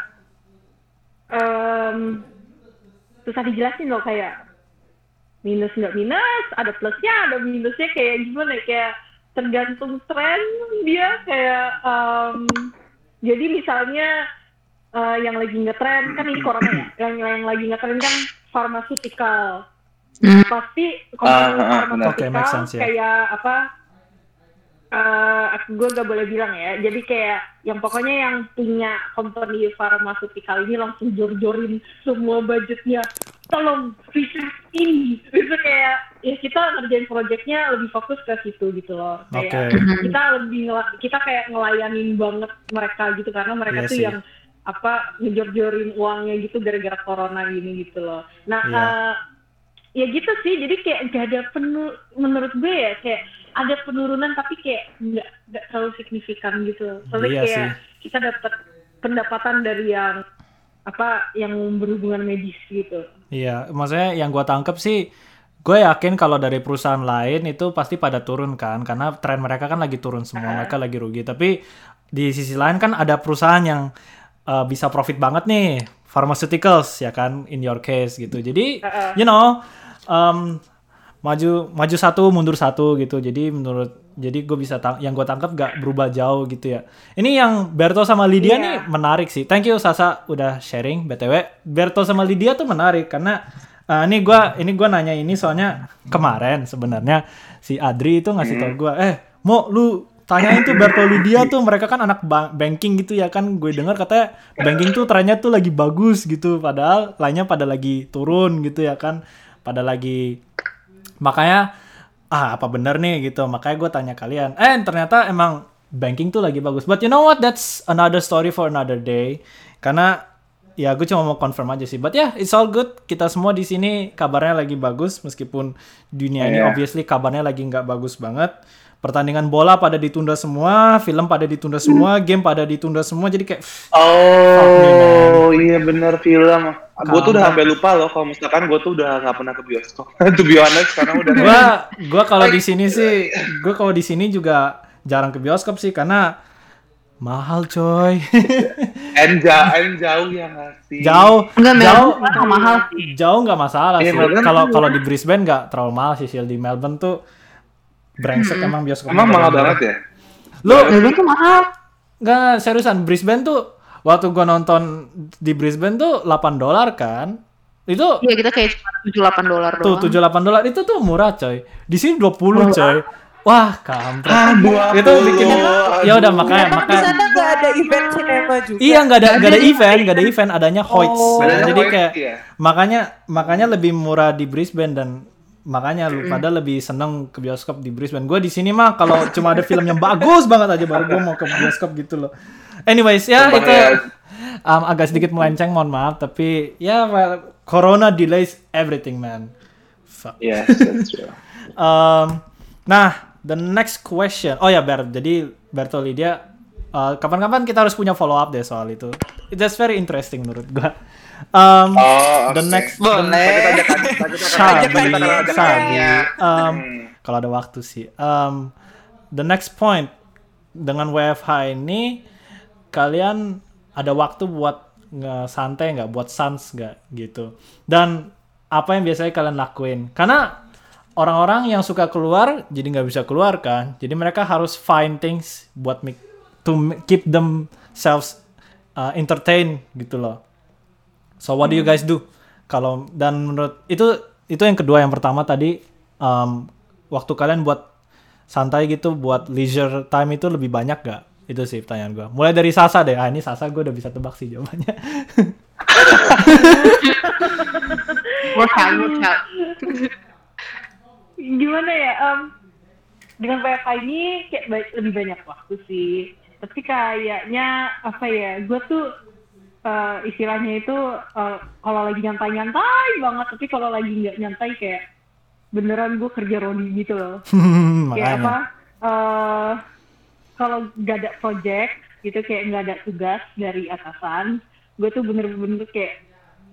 em, susah dijelasin loh kayak minus nggak minus, ada plusnya, ada minusnya kayak gimana ya, kayak tergantung tren dia kayak em, jadi misalnya eh, yang lagi ngetren kan ini corona ya, yang yang lagi ngetren kan pharmaceutical Hmm. pasti company benar. Oke, make sense, ya. kayak apa eh gue gak boleh bilang ya jadi kayak yang pokoknya yang punya company pharmaceutical ini langsung jor-jorin semua budgetnya tolong feature ini itu kayak ya kita ngerjain projectnya lebih fokus ke situ gitu loh kayak Oke. kita lebih kita kayak ngelayanin banget mereka gitu karena mereka Iya tuh sih. yang apa ngejor-jorin uangnya gitu gara-gara corona gini gitu loh nah Iya. eh, ya gitu sih jadi kayak gak ada penuh menurut gue ya kayak ada penurunan tapi kayak nggak nggak terlalu signifikan gitu soalnya Iya kayak kita dapat pendapatan dari yang apa yang berhubungan medis gitu Iya, maksudnya yang gua tangkep sih, gue yakin kalau dari perusahaan lain itu pasti pada turun kan, karena tren mereka kan lagi turun semua, mereka lagi rugi. Tapi di sisi lain kan ada perusahaan yang uh, bisa profit banget nih, pharmaceuticals ya kan, in your case gitu. Jadi, you know, um, maju maju satu mundur satu gitu. Jadi menurut jadi gue bisa tang- yang gue tangkap gak berubah jauh gitu ya. Ini yang Berto sama Lydia Iya. nih menarik sih. Thank you Sasa udah sharing btw. Berto sama Lydia tuh menarik karena uh, ini gua ini gua nanya ini soalnya kemarin sebenarnya si Adri itu ngasih tau gue, eh mau lu tanyain tuh Berto Lydia tuh mereka kan anak ba- banking gitu ya kan gue dengar katanya banking tuh trennya tuh lagi bagus gitu padahal lainnya pada lagi turun gitu ya kan pada lagi makanya ah apa bener nih? Gitu. Makanya gue tanya kalian eh ternyata emang banking tuh lagi bagus. But you know what? That's another story for another day. Karena ya gue cuma mau confirm aja sih. But ya yeah, it's all good. Kita semua di sini kabarnya lagi bagus meskipun dunia ini Iya. obviously kabarnya lagi nggak bagus banget pertandingan bola pada ditunda semua film pada ditunda semua game pada ditunda semua jadi kayak Oh iya bener film. Gue tuh udah sampai lupa loh kalau misalkan gue tuh udah nggak pernah ke bioskop. to be honest karena udah gua gua kalau di sini sih gua kalau di sini juga jarang ke bioskop sih karena mahal coy. En jauh, en jauh ya sih? jauh, Enggak, jauh, mahal sih. jauh nggak masalah Iya, sih. Kalau kalau di Brisbane nggak terlalu mahal sih. Di Melbourne tuh brengsek emang bioskop. Emang mahal banget ya? Lu Melbourne tuh mahal. nggak seriusan Brisbane tuh waktu gua nonton di Brisbane tuh 8 dolar kan? Itu Iya, kita kayak cuma 7-8 dolar tuh doang. 78 dolar itu tuh murah coy. Di sini 20 coy. Wah, kampret. Ah, itu bikin ya udah makanya Emang di makanya sana nggak ada event cinema juga. Iya nggak ada nggak ada event nggak ada event adanya Hoyts Oh. Jadi kayak iya. makanya makanya lebih murah di Brisbane dan makanya lu pada lebih seneng ke bioskop di Brisbane gue di sini mah kalau cuma ada film yang bagus banget aja baru gue mau ke bioskop gitu loh anyways ya Sumpah itu ya. um, agak sedikit melenceng mohon maaf tapi ya well, Corona delays everything man Fuck. That's true. Um, nah, the next question. Oh ya, Ber. Jadi Bertoli dia uh, kapan-kapan kita harus punya follow up deh soal itu. That's very interesting menurut gua. Um, Oh, the oke. next, Boleh. the, Sabi. Sabi. Um, Hmm. kalau ada waktu sih. Um, the next point dengan WFH ini kalian ada waktu buat nge santai nggak, buat sans nggak gitu. Dan apa yang biasanya kalian lakuin? Karena orang-orang yang suka keluar jadi nggak bisa keluar kan. Jadi mereka harus find things buat make, to keep themselves uh, entertain gitu loh. So what do you guys do? Kalau dan menurut itu itu yang kedua yang pertama tadi um, waktu kalian buat santai gitu buat leisure time itu lebih banyak gak? Itu sih pertanyaan gue. Mulai dari Sasa deh. Ah ini Sasa gue udah bisa tebak sih jawabannya. Work out, work out. gimana ya em, dengan WFH ini kayak lebih banyak waktu sih tapi kayaknya apa ya gue tuh eh, istilahnya itu eh, kalau lagi nyantai-nyantai banget. Tapi kalau lagi nggak nyantai kayak beneran gue kerja rodi gitu loh. Kayak apa eh kalau nggak ada project gitu kayak nggak ada tugas dari atasan gue tuh bener-bener kayak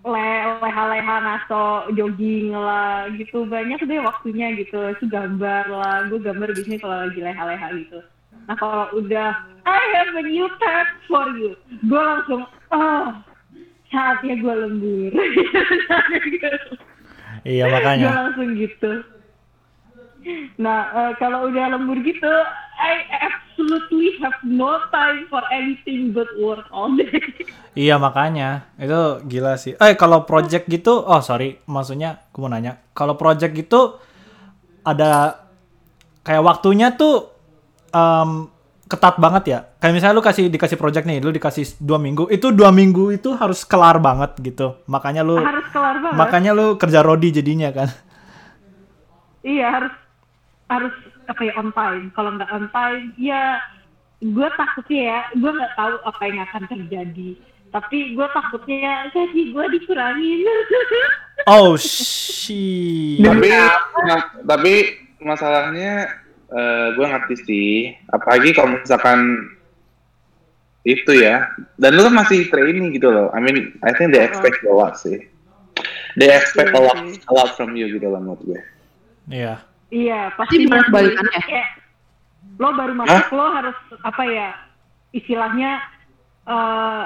le- leha-leha ngaso jogging lah gitu. Banyak deh waktunya gitu itu gambar lah. Gue gambar biasanya kalau lagi leha-leha gitu nah kalau udah I have a new tab for you gue langsung oh saatnya gue lembur Iya gue makanya. langsung gitu nah eh, kalau udah lembur gitu I absolutely have no time for anything but work all day Iya makanya. Itu gila sih. Eh kalau project gitu, oh sorry, maksudnya gue mau nanya. Kalau project gitu ada kayak waktunya tuh em, ketat banget ya. Kayak misalnya lu kasih dikasih project nih, lu dikasih dua minggu, itu dua minggu itu harus kelar banget gitu. Makanya lu harus kelar banget makanya lu kerja rodi jadinya kan. Iya harus harus apa ya on time. Kalau nggak on time, ya gue takutnya ya, gue nggak tahu apa yang akan terjadi. Tapi gue takutnya gaji gue dikurangin. Oh shit. tapi tapi masalahnya eh, gue ngerti sih. Apalagi kalau misalkan itu ya. Dan lu kan masih training gitu loh. I mean I think they expect a lot sih. They expect a lot a lot from you gitu loh menurut gue. Iya. iya Pasti pasti berat balikannya. kayak lo baru masuk lo harus apa ya istilahnya eh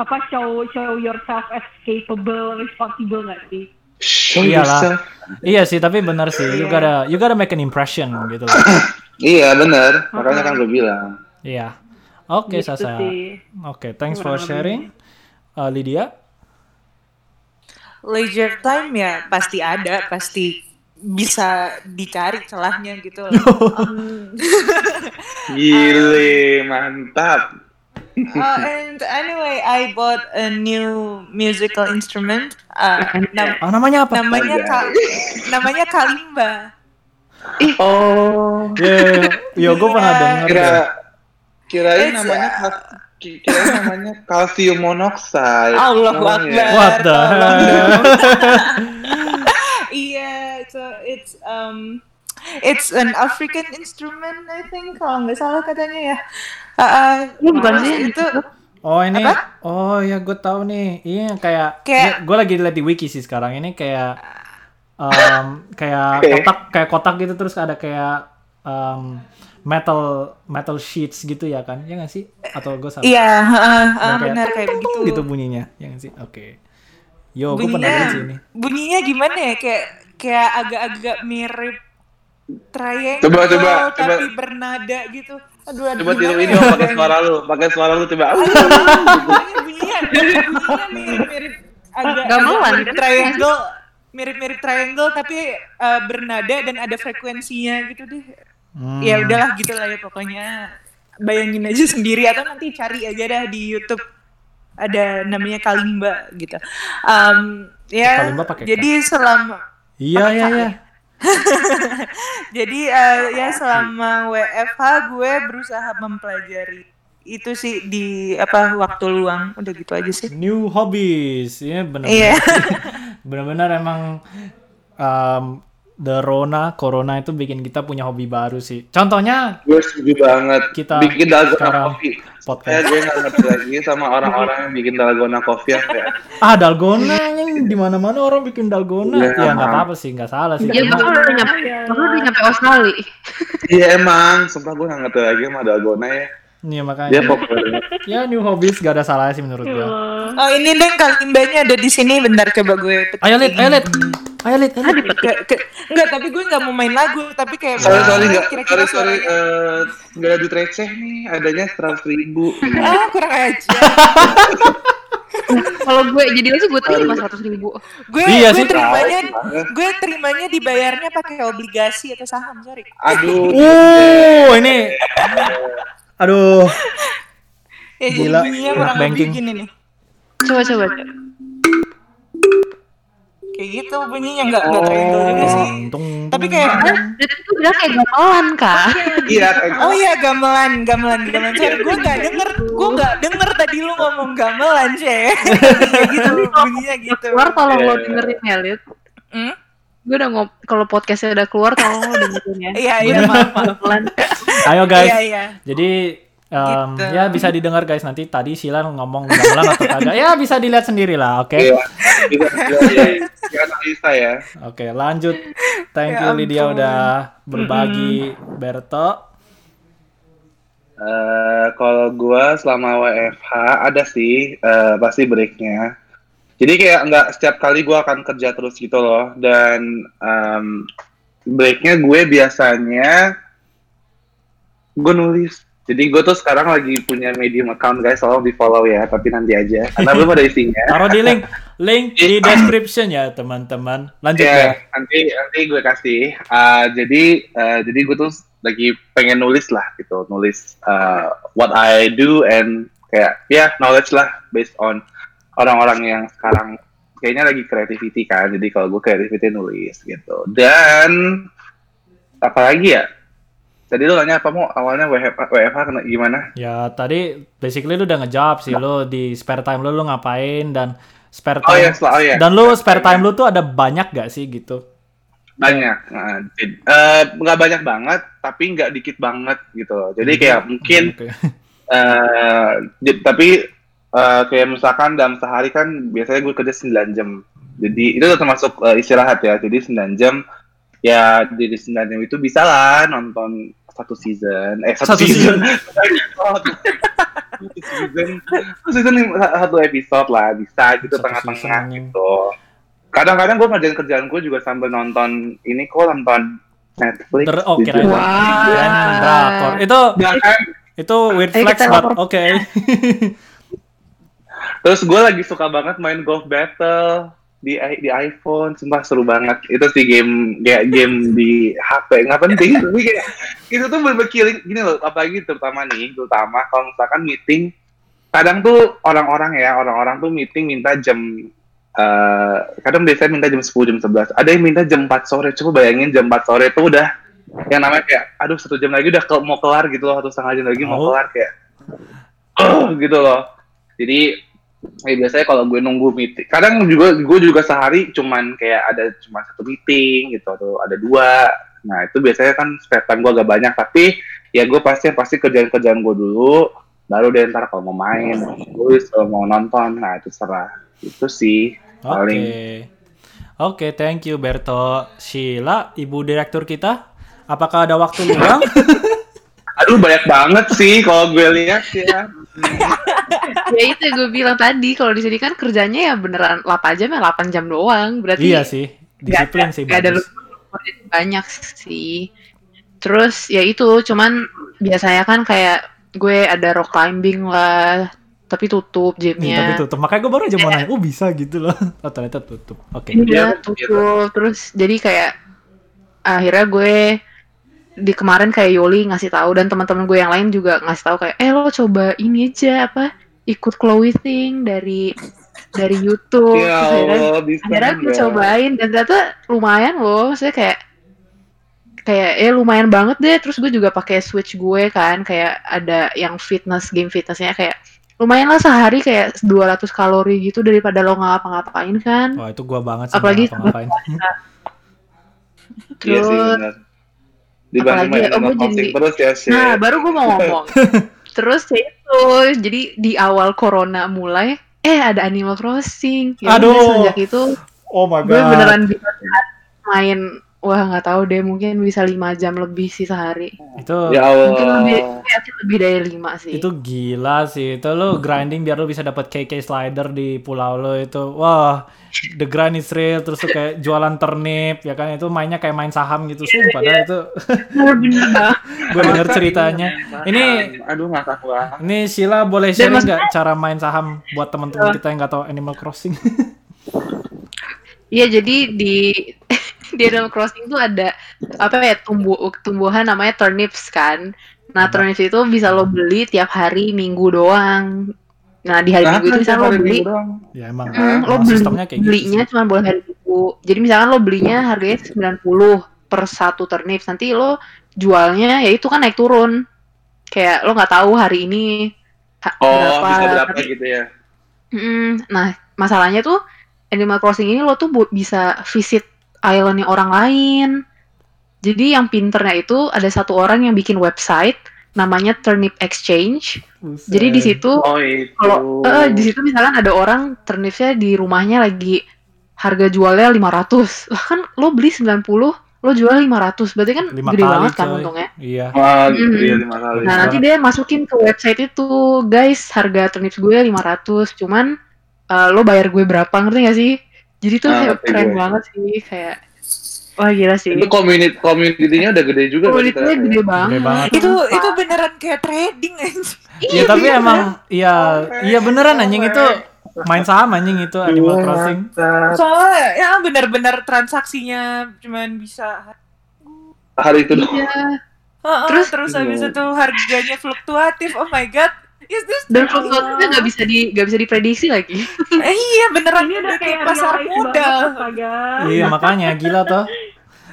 apa show show yourself as capable, responsible nggak sih? Show Iyalah. yourself Iya sih, tapi benar sih. You gotta you gotta make an impression gitu loh. iya bener makanya kan gue bilang Iya. Oke, Gitu Sasa. Oke, thanks for sharing. Uh, Lydia? leisure time ya pasti ada, pasti bisa dicari celahnya gitu. loh. Um, gile mantap uh, and anyway, I bought a new musical instrument. Uh, nam- Oh, namanya apa? namanya ka namanya kalimba. oh Iya, yo gue pernah Iya. denger. kira deh. kirain It's, namanya kal- ki- kirain namanya kalsium monoxide Allahu namanya. Akbar. What the? Iya, so it's um it's an African instrument I think kalau nggak salah katanya ya. Uh, uh, Ini bukan sih itu Oh ini, Apa? oh ya gue tahu nih. Iya kayak, Kayak- gue lagi liat di wiki sih sekarang ini kayak, um, kayak Oke. kotak, kayak kotak gitu terus ada kayak um, metal metal sheets gitu ya kan? Ya nggak sih? Atau gue salah? Iya, Yang kayak benar kayak begitu. gitu bunyinya, ya nggak sih? Oke. Yo, gue pernah bunyinya, dengar sih ini. bunyinya gimana ya? Kayak kayak agak-agak mirip triangle Coba, coba, tapi coba. bernada gitu. Aduh, aduh Coba tiru ini ya? Pakai suara lu, pakai suara lu coba. Bunyinya, bunyinya mirip-mirip agak kan? triangle, mirip-mirip triangle tapi eh, bernada dan ada frekuensinya gitu deh. Hmm. Ya udahlah gitu lah ya pokoknya. Bayangin aja sendiri atau nanti cari aja dah di YouTube ada namanya Kalimba gitu. Um, ya, Kalimba pakai jadi selama Iya, iya, iya. jadi eh, ya selama WFH gue berusaha mempelajari itu sih di apa waktu luang udah gitu aja sih. New hobbies, ya benar. Iya. Benar-benar emang um, the Rona, Corona itu bikin kita punya hobi baru sih. Contohnya Gue setuju banget. Kita bikin dalgona kopi. podcast. Saya gue nggak ngerti lagi sama orang-orang yang bikin dalgona kopi kayak ah dalgona yang di mana-mana orang bikin dalgona. Iya, ya nggak apa-apa sih, nggak salah sih. Ya, Cuma- udah nyampe, udah nyampe Australia. Iya emang, sumpah gue nggak ngerti lagi sama dalgona ya. Iya Dia makanya. populer. Ya new hobbies gak ada salahnya sih menurut gua. Oh ini deh kalimbanya ada di sini bentar coba gue. Ayo Lid, ayo Lid. Ayo Lid, ayo ke- enggak tapi gue nggak mau main lagu tapi kayak Sorry sorry nggak, kira-kira sorry sorry suaranya- eh, nggak ada duit receh nih, adanya seratus ribu. ah kurang aja Kalau gue jadi lu sih gue terima seratus ribu. gue Iya gue sih. terimanya gue terimanya dibayarnya pakai obligasi atau saham sorry Aduh. Uh, ini. Aduh. ya jadi Gila, kurang lebih banking. gini nih Coba coba. kayak gitu bunyinya nggak nggak triangle juga sih Tung, tapi tung. kayak itu bilang kayak gamelan kak. Iya, kayak oh iya gamelan gamelan gamelan sorry gue nggak denger gue nggak denger tadi lu ngomong gamelan sih kayak gitu bunyinya gitu Keluar tolong lo Iya. dengerin ya Lid. Hmm? Gue udah ngop kalau podcastnya udah keluar tolong lo dengerin ya. iya iya maaf. Ayo guys. iya iya Jadi um, Gitu. ya bisa didengar guys nanti tadi Sila ngomong gamelan atau kagak. Ya bisa dilihat sendiri lah, oke. Iya, iya, iya, iya. Ya, analisa ya. Oke, lanjut. Thank Ya you Lydia udah berbagi Berto. Eh, kalau gua selama WFH ada sih eh, pasti breaknya. Jadi kayak nggak setiap kali gua akan kerja terus gitu loh. Dan em, breaknya gue biasanya gue nulis. Jadi gue tuh sekarang lagi punya medium account guys, tolong di follow ya. Tapi nanti aja, karena belum ada isinya. Taruh di link link di description ya, teman-teman. Lanjut Ya, ya. nanti nanti gue kasih. Ah, jadi eh, jadi gue tuh lagi pengen nulis lah gitu, nulis eh, what I do and kayak ya knowledge lah based on orang-orang yang sekarang kayaknya lagi creativity kan. Jadi kalau gue creativity nulis gitu. Dan apalagi ya? Tadi lu nanya apa mau awalnya WFH, WFH kena gimana? Ya, tadi basically lu udah ngejawab sih lu di spare time lu lu ngapain dan spare Oh time ya, sel- oh ya. dan lu spare time lu tuh ada banyak gak sih gitu? banyak Nah, eh, nggak banyak banget tapi nggak dikit banget gitu jadi kayak mungkin Oke. eh di- tapi eh, kayak misalkan dalam sehari kan biasanya gue kerja 9 jam. Jadi itu udah termasuk eh, istirahat ya. Jadi 9 jam ya di 9 jam itu bisa lah nonton satu season. Eh satu, Satu season, satu season. Satu season satu episode lah bisa gitu tengah-tengah season. gitu. Kadang-kadang gue ngerjain kerjaan gue juga sambil nonton ini kok nonton Netflix Ter oh Wah. kirain drakor. Itu Bahkan itu weird flex but oke. Terus gue lagi suka banget main golf battle di di iPhone, sumpah seru banget. Itu sih game kayak game di HP nggak penting, tapi kayak itu tuh bener killing. Gini loh, apalagi terutama nih, terutama kalau misalkan meeting, kadang tuh orang-orang ya, orang-orang tuh meeting minta jam eh kadang biasanya minta jam 10 jam 11 ada yang minta jam 4 sore. Coba bayangin jam 4 sore tuh udah yang namanya kayak aduh satu jam lagi udah ke- mau kelar gitu loh satu setengah jam lagi mau Oh. kelar kayak oh gitu loh. Jadi ya biasanya kalau gue nunggu meeting kadang juga gue juga sehari cuman kayak ada cuma satu meeting gitu atau ada dua nah itu biasanya kan spare time gue agak banyak tapi ya gue pasti pasti kerjaan kerjaan gue dulu baru deh ntar kalau mau main mau tulis kalau mau nonton nah itu serah itu sih Oke. paling Oke, thank you Berto. Sheila, Ibu Direktur kita, apakah ada waktu luang? lu banyak banget sih kalau gue lihat ya. ya itu gue bilang tadi kalau di sini kan kerjanya ya beneran 8 jam ya 8 jam doang berarti Iya sih, disiplin sih gak ada bagus. banyak sih terus ya itu cuman biasanya kan kayak gue ada rock climbing lah tapi tutup Nih, tapi gymnya tutup. Makanya gue baru aja mau nanya, oh bisa gitu loh. Oh ternyata tutup. Oke. Iya, Iya, tutup terus jadi kayak akhirnya gue di kemarin kayak Yoli ngasih tahu dan teman-teman gue yang lain juga ngasih tahu kayak eh lo coba ini aja apa ikut Chloe Ting dari dari YouTube Ya Terus akhirnya Allah, bisa akhirnya gue cobain dan ternyata lumayan loh saya kayak kayak ya lumayan banget deh terus gue juga pakai switch gue kan kayak ada yang fitness game fitnessnya kayak lumayan lah sehari kayak 200 kalori gitu daripada lo ngapa-ngapain kan Wah itu gua banget sih. Apalagi nggak ngapain Iya sih, terus benar. Dibanding main oh, Animal gue Crossing jadi- terus ya, sih. Nah, baru gue mau ngomong. Terus ya itu, jadi di awal corona mulai, eh ada Animal Crossing. Ya Aduh. Sejak itu Oh my gue god. beneran bisa main, wah nggak tahu deh, mungkin bisa lima jam lebih sih sehari. Itu Ya Allah. Mungkin lebih, ya, sih lebih dari lima sih. itu gila sih. Itu lo grinding biar lo bisa dapat KK slider di pulau lo itu. Wah, the grind is real. Terus kayak jualan ternip, ya kan? Itu mainnya kayak main saham gitu sih. Padahal itu Bener-bener banget. gue denger ceritanya. Ini aduh ngakak banget. ini Sheila boleh maksudnya- nggak cara main saham buat teman-teman kita yang nggak tahu Animal Crossing? Iya, jadi di di Animal Crossing tuh ada apa ya tumbuh tumbuhan namanya turnips kan. Nah, Apa? turnips itu bisa lo beli tiap hari Minggu doang. Nah, di hari Minggu itu bisa lo beli ya emang, Hmm, lo beli, sistemnya kayak gitu. belinya cuma boleh hari Minggu. Jadi misalkan lo belinya harganya 90 per satu turnips. Nanti lo jualnya ya itu kan naik turun. Kayak lo nggak tahu hari ini ha- Oh, berapa. bisa berapa tapi- gitu ya. Mm, nah, masalahnya tuh Animal Crossing ini lo tuh bisa visit islandnya orang lain. Jadi yang pinternya itu ada satu orang yang bikin website namanya Turnip Exchange. Buset. Jadi di situ Oh, itu. kalau eh, di situ misalkan ada orang turnipnya di rumahnya lagi harga jualnya 500. Lah kan lo beli 90, lo jual 500. Berarti kan lima gede kali banget kan coy. untungnya. Iya. Wah, Mm. iya lima kali. Nah, nanti dia masukin ke website itu, guys, harga turnips gue 500, cuman eh, lo bayar gue berapa, ngerti gak sih? Jadi tuh Ah, kayak ngerti keren gue. banget sih, kayak wah gila sih. Itu community community-nya udah gede juga gede ya. banget. Gede banget. itu itu beneran kayak trading aja. Iya tapi emang iya iya beneran anjing itu main saham anjing itu Animal Crossing. Soalnya ya bener-bener transaksinya cuman bisa Hari itu doang. Iya. Heeh, Terus- terus habis itu harganya fluktuatif. Oh my god. Is this Dan fluktuatifnya nggak bisa di nggak bisa diprediksi lagi. Eh, iya beneran Ini udah kayak pasar modal. Iya makanya gila tuh.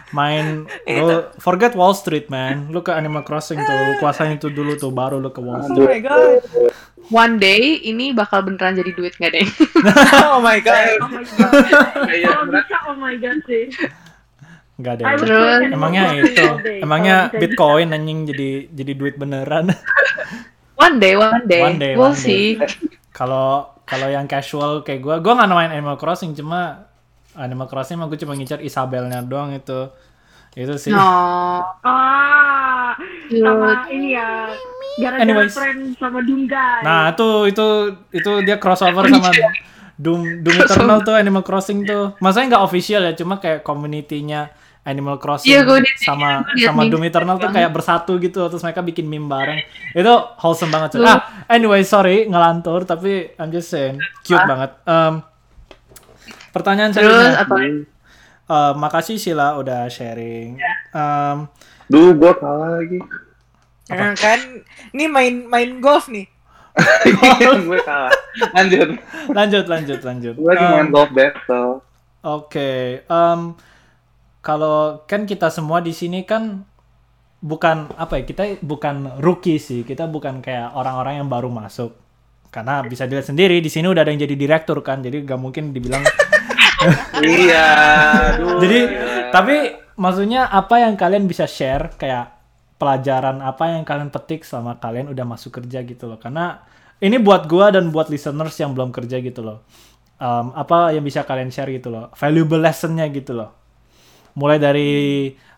Main lo forget Wall Street man. Lu ke Animal Crossing tuh, kuasain itu dulu tuh baru lu ke Wall Oh Street. my god. One day ini bakal beneran jadi duit nggak deh? Oh my god. Oh my god. Iya, Kalau bisa, oh my god sih. Enggak. I would Terus- Emangnya itu, emangnya Bitcoin anjing jadi jadi duit beneran. One day, one day, One day, we'll one day. see. Kalau kalau yang casual kayak gua, gua nggak main Animal Crossing cuma Animal Crossing mah gue cuma ngincar Isabelnya doang itu. Itu sih. No. Ah, sama ini ya. Gara-gara Anyways. friend sama Dungai. Nah, itu itu itu dia crossover sama Doom Doom Eternal tuh Animal Crossing tuh. Maksudnya nggak official ya, cuma kayak community-nya Animal Crossing Iya, liat- sama liat sama Doom Eternal tuh kayak bersatu gitu terus mereka bikin meme bareng. Itu wholesome banget. cuy. Ah, anyway, sorry ngelantur tapi I'm just saying cute banget. Em, pertanyaan apa? Eh, makasih Sila udah sharing. Em, Duh, gua kalah lagi. Eh, kan ini main main golf nih. gue kalah. Lanjut. lanjut lanjut lanjut. Gue lagi main golf battle. Oke, em, kalau kan kita semua di sini kan bukan apa ya kita bukan rookie sih, kita bukan kayak orang-orang yang baru masuk. Karena bisa dilihat sendiri di sini udah ada yang jadi direktur kan, jadi gak mungkin dibilang. Iya. Aduh. jadi tapi maksudnya apa yang kalian bisa share kayak pelajaran apa yang kalian petik selama kalian udah masuk kerja gitu loh. Karena ini buat gua dan buat listeners yang belum kerja gitu loh. Em, apa yang bisa kalian share gitu loh, valuable lessonnya gitu loh. Mulai dari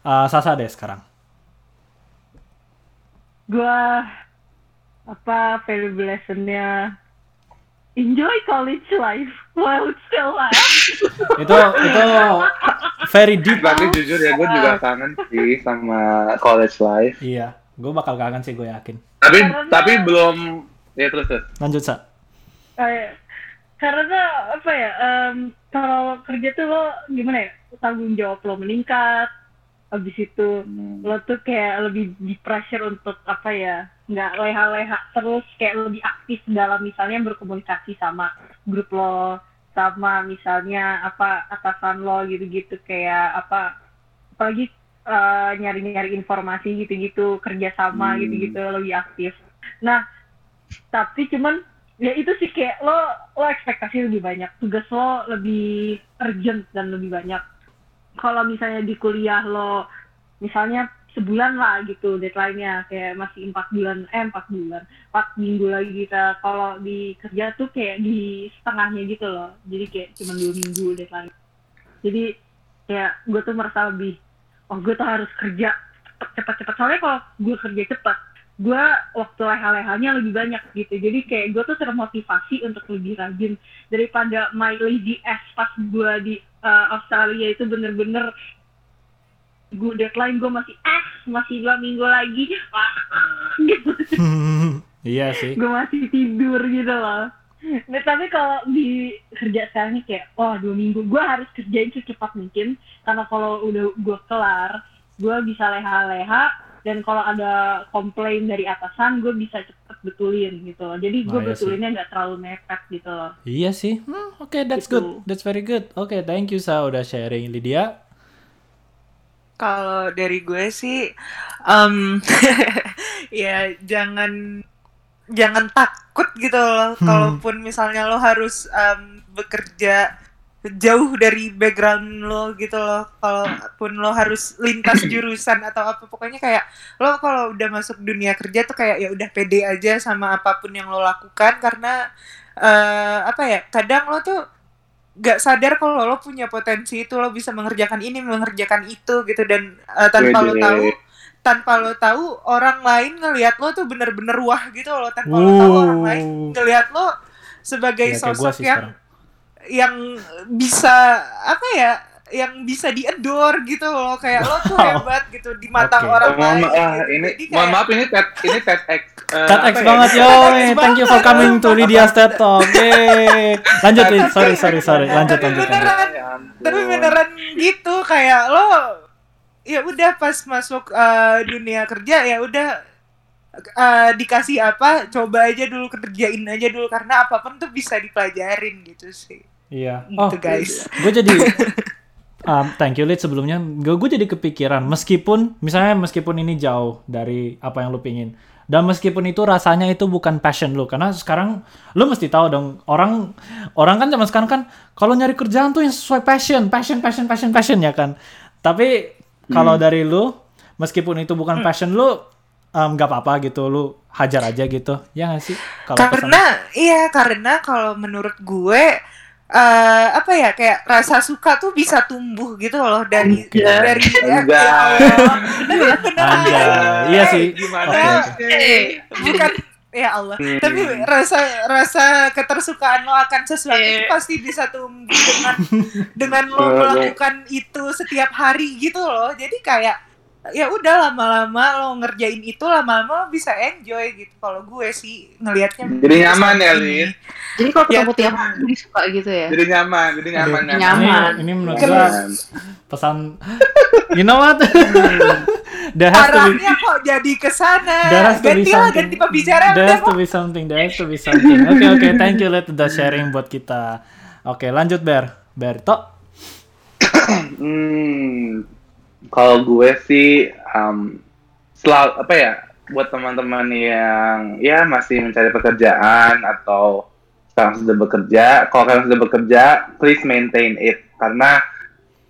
uh, Sasa deh sekarang. gua apa valuable lessonnya enjoy college life while still alive. itu itu very deep Tapi jujur ya, gue juga kangen sih sama college life. iya gue bakal kangen sih gue yakin Tapi Karena- tapi belum ya terus terus. lanjut sa Kayak- karena apa ya em, kalau kerja tuh lo gimana ya tanggung jawab lo meningkat habis itu Hmm. lo tuh kayak lebih di pressure untuk apa ya nggak leha-leha terus kayak lebih aktif dalam misalnya berkomunikasi sama grup lo sama misalnya apa atasan lo gitu-gitu kayak apa apalagi eh, nyari-nyari informasi gitu-gitu kerjasama Hmm. gitu-gitu lebih aktif nah tapi cuman ya itu sih kayak lo lo ekspektasi lebih banyak tugas lo lebih urgent dan lebih banyak kalau misalnya di kuliah lo misalnya sebulan lah gitu deadline-nya kayak masih empat bulan eh empat bulan empat minggu lagi kita kalau di kerja tuh kayak di setengahnya gitu loh. Jadi kayak cuma dua minggu deadline. Jadi kayak gue tuh merasa lebih oh gue tuh harus kerja cepat-cepat. Soalnya kalau gue kerja cepat gue waktu leha-lehanya lebih banyak gitu. Jadi kayak gue tuh termotivasi untuk lebih rajin daripada my lazy ass pas gue di uh, Australia itu bener-bener gue deadline gue masih ah masih dua minggu lagi. Gitu iya sih. Gue masih tidur gitu loh. Nah, tapi kalau di kerja sekarang nih kayak wah dua minggu. Gue harus kerjain secepat mungkin karena kalau udah gue kelar gue bisa leha-leha dan kalau ada komplain dari atasan gue bisa cepet betulin gitu. Loh jadi gue Nah, iya betulinnya nggak terlalu mepet gitu. Loh iya sih. Hmm, oke that's Gitu. good. That's very good. Oke thank you sa udah sharing Lydia. Kalau dari gue sih, em, ya jangan jangan takut gitu loh. Hmm. Kalaupun misalnya lo harus em, bekerja jauh dari background lo gitu loh. Kalaupun lo harus lintas jurusan atau apa, pokoknya kayak lo kalau udah masuk dunia kerja tuh kayak ya udah pede aja sama apa pun yang lo lakukan karena eh, apa ya? Kadang lo tuh gak sadar kalau lo punya potensi itu lo bisa mengerjakan ini mengerjakan itu gitu dan uh, tanpa lo tahu tanpa lo tahu orang lain ngelihat lo tuh bener-bener wah gitu lo tanpa lo tahu orang lain ngelihat lo sebagai Ya, sosok yang yang bisa apa ya yang bisa diador gitu loh kayak lo tuh hebat gitu di mata Oke. orang mohon lain maaf, ah, gitu. ini Jadi mohon kayak- maaf ini TED ini TEDx. eh, TEDx ya? banget yo, TEDx thank you for coming to Lydia's TED Talk. Yeay. Lanjut, Lid. sorry, sorry, sorry. Lanjut, Tapi lanjut, lanjut. beneran, Ya ampun. tapi beneran gitu kayak lo ya udah pas masuk uh, dunia kerja ya udah uh, dikasih apa coba aja dulu kerjain aja dulu karena apa pun tuh bisa dipelajarin gitu sih Iya. gitu Oh, guys. gue jadi um, thank you Lid sebelumnya. Gue gue jadi kepikiran meskipun misalnya meskipun ini jauh dari apa yang lu pingin dan meskipun itu rasanya itu bukan passion lu karena sekarang lu mesti tahu dong orang orang kan zaman sekarang kan kalau nyari kerjaan tuh yang sesuai passion passion passion passion passion ya kan? Tapi kalau dari lu meskipun itu bukan passion lu um, nggak apa-apa gitu lu hajar aja gitu. Ya nggak sih? Kalau pesan- karena iya karena kalau menurut gue eh apa ya kayak rasa suka tuh bisa tumbuh gitu loh dari Enggak. dari ya, ya beneran. Anjay. Iya sih. Gimana sih? Eh, bukan ya Allah Hmm. tapi rasa rasa ketersukaan lo akan sesuatu itu pasti bisa tumbuh dengan dengan lo Eh, melakukan itu setiap hari gitu loh jadi kayak ya udah lama-lama lo ngerjain itu lama-lama lo bisa enjoy gitu. Kalau gue sih ngelihatnya Jadi nyaman ya. Lin? Jadi kalau ketemu Ya. tiap hari jadi suka gitu ya. Jadi nyaman, jadi nyaman, Aduh, Nyaman. Ini, ini menurut gua pesan you know what? There has to be arahnya kok jadi ke sana? Ganti lah something. ganti pembicara there udah has to be something there has to be something. Oke oke thank you let udah sharing buat kita. Oke lanjut Ber. Berto Hmm, kalau gue sih um, selalu apa ya buat teman-teman yang ya masih mencari pekerjaan atau sekarang sudah bekerja, kalau kalian sudah bekerja, please maintain it karena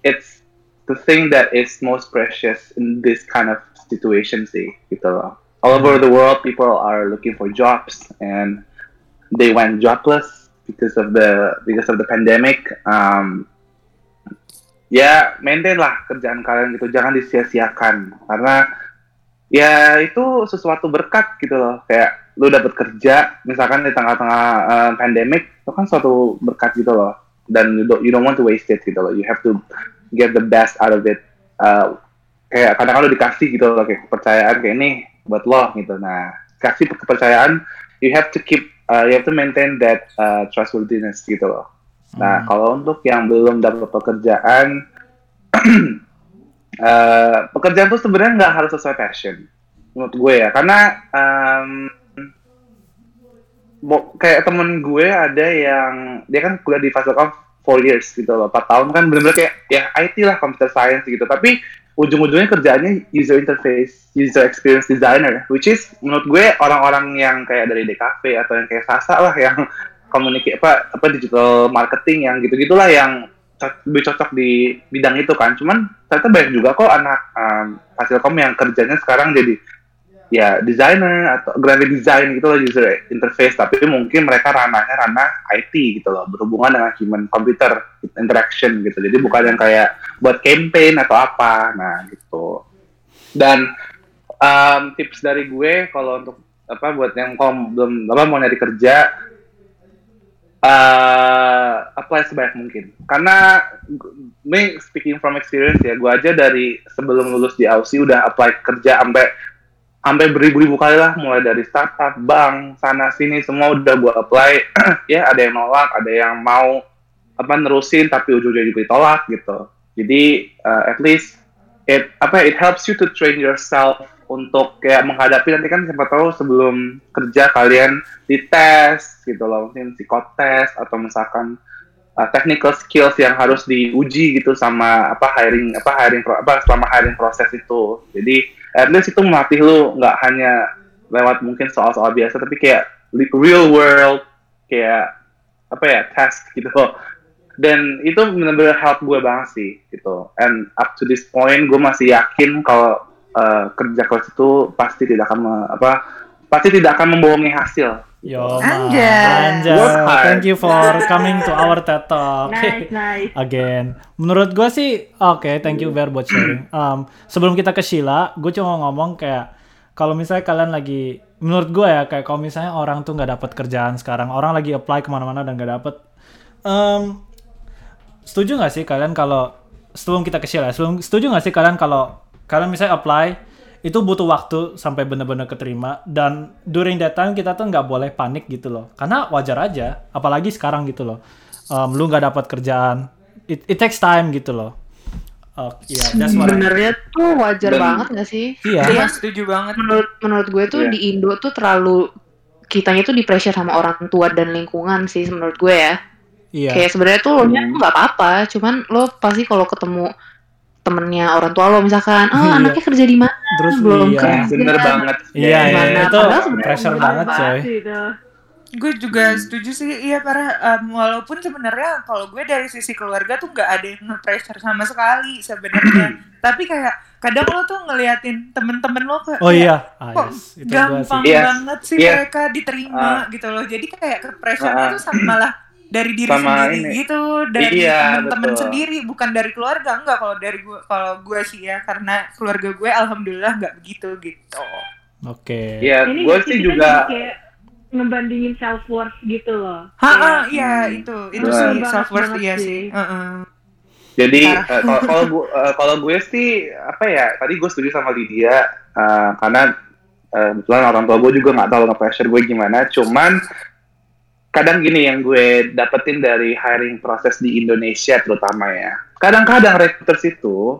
it's the thing that is most precious in this kind of situation sih gitu loh. All over the world, people are looking for jobs and they went jobless because of the because of the pandemic. Um, ya maintain lah kerjaan kalian gitu jangan disia-siakan. Karena ya itu sesuatu berkat gitu loh. Kayak lu dapat kerja misalkan di tengah-tengah uh, pandemic itu kan suatu berkat gitu loh. Dan you don't, you don't want to waste it gitu loh. You have to get the best out of it. Uh, kayak kadang-kadang lu dikasih gitu loh kayak kepercayaan kayak ini buat lo gitu. Nah kasih kepercayaan you have to keep uh, you have to maintain that uh, trustworthiness gitu loh nah kalau untuk yang belum dapat pekerjaan uh, pekerjaan tuh sebenarnya nggak harus sesuai passion menurut gue ya. Karena um, kayak temen gue ada yang dia kan kuliah di Fasilkom 4 years gitu loh 4 tahun kan bener-bener kayak ya IT lah computer science gitu. Tapi ujung-ujungnya kerjaannya user interface user experience designer which is menurut gue orang-orang yang kayak dari DKV atau yang kayak Sasa lah yang komunikasi apa apa digital marketing yang gitu-gitulah yang co- lebih cocok di bidang itu kan. Cuman ternyata banyak juga kok anak um, Fasilkom yang kerjanya sekarang jadi ya designer atau graphic design gitu loh user interface. Tapi mungkin mereka ranahnya ranah IT gitu loh berhubungan dengan human computer interaction gitu. Jadi bukan yang kayak buat campaign atau apa. Nah gitu. Dan um, tips dari gue kalau untuk apa buat yang kalau belum apa mau nyari kerja uh, apply sebanyak mungkin. Karena me speaking from experience ya gue aja dari sebelum lulus di Aussie udah apply kerja sampai sampai beribu-ribu kali lah. Mulai dari startup, bank, sana sini semua udah gue apply. Ya ada yang nolak, ada yang mau apa nerusin tapi ujungnya juga ditolak gitu. Jadi uh, at least it apa it helps you to train yourself untuk kayak menghadapi nanti kan siapa tahu sebelum kerja kalian dites gitu loh. Mungkin psikotes atau misalkan uh, technical skills yang harus diuji gitu sama apa hiring apa hiring apa selama hiring proses itu. Jadi at least itu melatih lu nggak hanya lewat mungkin soal-soal biasa tapi kayak real world kayak apa ya task gitu dan itu benar-benar help gue banget sih gitu. And up to this point gue masih yakin kalau uh, kerja keras itu pasti tidak akan me- apa pasti tidak akan membohongi hasil Yo, Anjay. Thank you for coming to our TED Talk. Nice, nice. Again, menurut gue sih, oke, thank you Ver buat sharing. Um, sebelum kita ke Sheila, gue cuma ngomong kayak kalau misalnya kalian lagi, menurut gue ya kayak kalau misalnya orang tuh nggak dapat kerjaan sekarang, orang lagi apply ke mana-mana dan nggak dapet, um, setuju nggak sih kalian kalau sebelum kita ke Sheila, sebelum setuju nggak sih kalian kalau kalian misalnya apply itu butuh waktu sampai bener-bener keterima dan during that time kita tuh nggak boleh panik gitu loh karena wajar aja apalagi sekarang gitu loh um, lu nggak dapat kerjaan it, it takes time gitu loh Uh, yeah, that's what I- Sebenarnya tuh wajar Dan- banget gak sih? iya Iya, setuju banget. Menurut menurut gue tuh Iya. di Indo tuh terlalu kitanya tuh di pressure sama orang tua dan lingkungan sih menurut gue ya. iya Kayak sebenarnya tuh lo nya tuh nggak apa-apa, cuman lo pasti kalau ketemu temennya orang tua lo misalkan, oh Iya. anaknya kerja di mana? terus belum iya kerja. bener banget iya iya Gimana? itu pressure banget coy Pasti itu. Gue juga setuju sih, iya para em, walaupun sebenarnya kalau gue dari sisi keluarga tuh nggak ada yang nge-pressure sama sekali sebenarnya. Tapi kayak kadang lo tuh ngeliatin temen-temen lo kayak oh iya ah, kok yes. itu gampang sih Yes. banget sih Yes. mereka diterima gitu loh. Jadi kayak ke pressure-nya Ah. tuh sama malah dari diri Sama sendiri ini. gitu, dari Iya, temen-temen betul. sendiri, bukan dari keluarga enggak kalau dari gue kalau gue sih ya karena keluarga gue alhamdulillah nggak begitu gitu. oke ya Ini gue sih kita juga jadi kayak ngebandingin self worth gitu loh. Ha, Kayak, ah, iya itu itu Benar. sih self worth iya sih. sih. Heeh. Jadi Parah. eh, kalau kalau gue eh, kalau gue sih apa ya tadi gue setuju sama Lydia eh, karena eh, kebetulan orang tua gue juga nggak tahu nge-pressure gue gimana cuman kadang gini yang gue dapetin dari hiring proses di Indonesia terutama ya. Kadang-kadang recruiters itu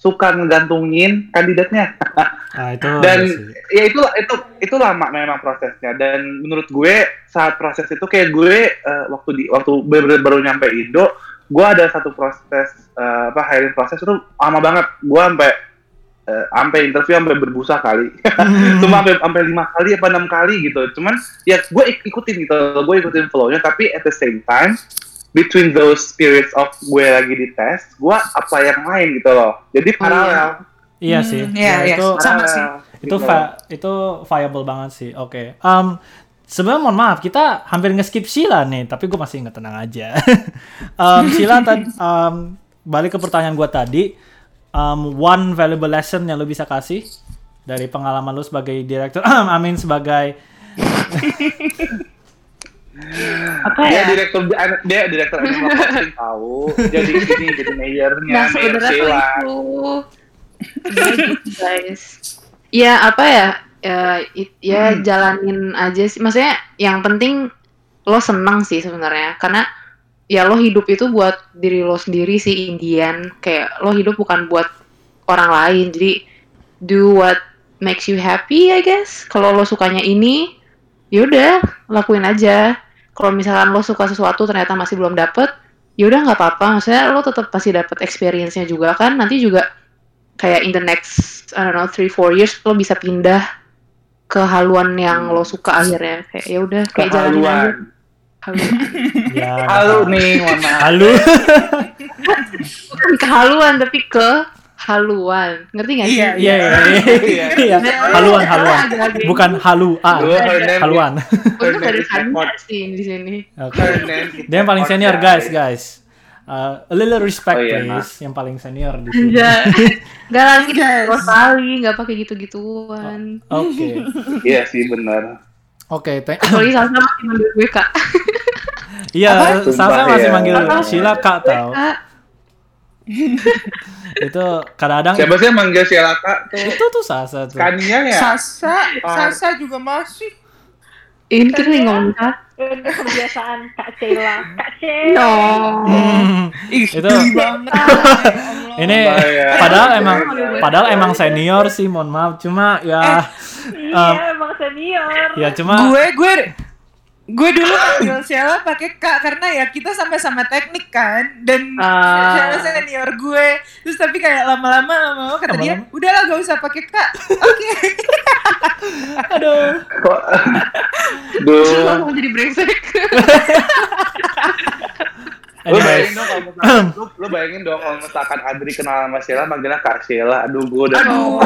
suka ngegantungin kandidatnya. Ah itu dan iya sih. ya itu itu itu lama memang prosesnya. Dan menurut gue saat proses itu kayak gue eh, waktu di waktu baru, baru nyampe Indo gue ada satu proses eh, apa hiring proses itu lama banget. Gue sampai eh, sampai interview sampai berbusa kali. Hmm. cuma sampai sampai lima kali apa enam kali gitu. Cuman ya gue ik- ikutin gitu. Gue ikutin flow-nya tapi at the same time between those periods of gue lagi di tes gue apa yang lain gitu loh. Jadi paralel. Iya Hmm, sih. iya, Ya, iya. itu Sama sih. itu Gitu. va- itu viable banget sih. Oke. Um, sebenarnya mohon maaf kita hampir nge-skip Sheila nih tapi gue masih inget tenang aja. Um, tadi um, balik ke pertanyaan gue tadi um, one valuable lesson yang lo bisa kasih dari pengalaman lu sebagai direktur, Amin sebagai Apa Dia ya? direktur dia direktur animal crossing tahu. Jadi ini jadi mayornya Nah Mayor Sheila. itu Sebenarnya gitu guys. Ya apa ya? Ya, it- ya jalanin aja sih. Maksudnya yang penting lo seneng sih sebenarnya. Karena ya lo hidup itu buat diri lo sendiri sih Indian. Kayak lo hidup bukan buat orang lain. Jadi do what makes you happy I guess. Kalau lo sukanya ini, yaudah lakuin aja. Kalau misalkan lo suka sesuatu ternyata masih belum dapet, ya udah nggak apa-apa maksudnya lo tetap pasti dapat experience-nya juga kan nanti juga kayak in the next I don't know three four years lo bisa pindah ke haluan yang lo suka akhirnya kayak ya udah kayak jalanin aja Haluan ya Halo nih, mohon maaf. Halo. bukan kehaluan tapi ke haluan ngerti nggak sih Iya, Iya, iya, iya. Iya. Haluan, haluan. Agak-agak. Bukan halu, ah. Her name Haluan. untuk ada is senior sih di sini Oke. Dia yang paling senior, guys, guys. Uh, a little respect, Oh, iya, please. Yang paling senior di sini. Enggak. Enggak lagi enggak pakai gitu-gituan. Oke. Iya sih benar. Oke, thank- Apalagi Salsa masih manggil gue kak. Iya, Salsa masih ya. manggil Sheila Kak tau. Itu kadang-kadang Siapa sih yang manggil Sheila Kak tuh? itu tuh Salsa tuh. Kania ya? Sasa. Sasa juga masih. Ini kita lagi ngomong kebiasaan Kak Sheila. Kak Sheila. No. Hmm, Ih, Itu- geli banget. Ya Allah. Ini Bahaya. padahal emang padahal emang senior sih, mohon maaf. Cuma ya um, Iya, emang senior. ya cuma gue gue gue dulu panggil Sheila pakai kak karena ya kita sama-sama teknik kan dan Ah. Sheila senior gue terus tapi kayak lama-lama lama-lama kata dia Lama-lama. udahlah gak usah pakai kak oke aduh. Kok- Terus Duh. langsung jadi brengsek. Lu bayangin Anyways, dong kalau misalkan, lu bayangin dong kalau misalkan Adri kenal sama Sheila, manggilnya Kak Sheila. Aduh, gue udah, aduh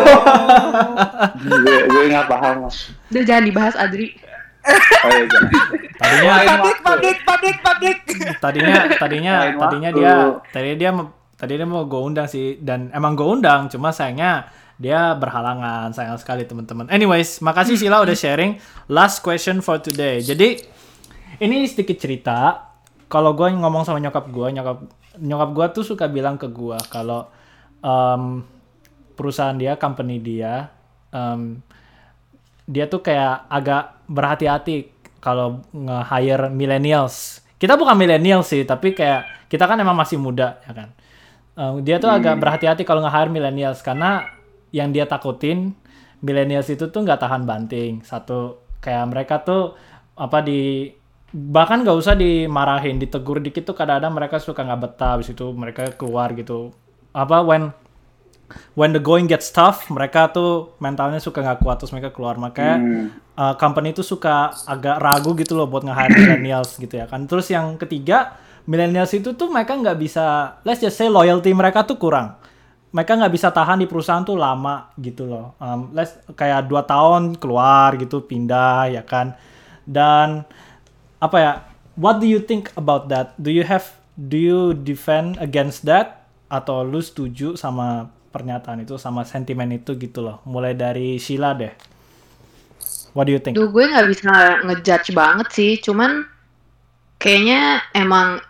gue, gue nggak paham. mas. Udah jangan dibahas Adri. Oh, iya, jangan. tadinya publik publik publik tadinya tadinya Lain tadinya waktu. dia tadinya dia tadinya dia mau gue undang sih. Dan emang gue undang cuma sayangnya dia berhalangan sayang sekali teman-teman. Anyways makasih Sila udah sharing. Last question for today. Jadi ini sedikit cerita. Kalau gue ngomong sama nyokap gue nyokap nyokap gue tuh suka bilang ke gue kalau em, perusahaan dia company dia em, dia tuh kayak agak berhati-hati kalau nge-hire millennials. Kita bukan millennials sih, tapi kayak kita kan emang masih muda ya kan. Eh, dia tuh agak berhati-hati kalau nge-hire millennials karena yang dia takutin millennials itu tuh nggak tahan banting. Satu kayak mereka tuh apa di bahkan nggak usah dimarahin, ditegur dikit tuh kadang-kadang mereka suka nggak betah, habis itu mereka keluar gitu. Apa when when the going gets tough, mereka tuh mentalnya suka nggak kuat terus mereka keluar makanya Hmm. uh, company itu suka agak ragu gitu loh buat nge-hire millennials gitu ya kan. Terus yang ketiga, millennials itu tuh mereka nggak bisa, let's just say loyalty mereka tuh kurang. Mereka nggak bisa tahan di perusahaan tuh lama gitu loh. Um, let's kayak dua tahun keluar gitu pindah ya kan. Dan apa ya? What do you think about that? Do you have do you defend against that atau lu setuju sama pernyataan itu sama sentimen itu gitu loh. Mulai dari Sheila deh. What do you think? Duh gue nggak bisa ngejudge banget sih, cuman kayaknya emang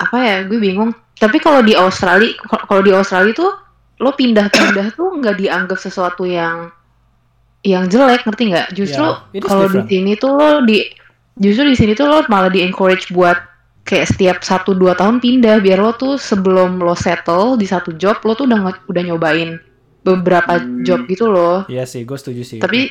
apa ya gue bingung. Tapi kalau di Australia, kalau di Australia tuh lo pindah-pindah tuh nggak dianggap sesuatu yang yang jelek, ngerti nggak? Justru Yeah, kalau di sini tuh lo di justru di sini tuh lo malah di encourage buat kayak setiap satu dua tahun pindah biar lo tuh sebelum lo settle di satu job lo tuh udah udah nyobain beberapa Hmm. job gitu loh. Iya sih, gue setuju sih. Tapi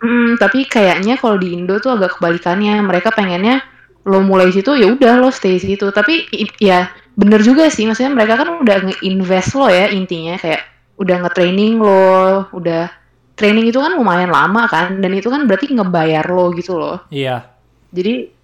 mm, tapi kayaknya kalau di Indo tuh agak kebalikannya. Mereka pengennya lo mulai situ ya udah lo stay situ. Tapi i- ya bener juga sih. Maksudnya mereka kan udah nge-invest lo ya intinya kayak udah nge-training lo, udah training itu kan lumayan lama kan dan itu kan berarti ngebayar lo gitu loh. Iya. Jadi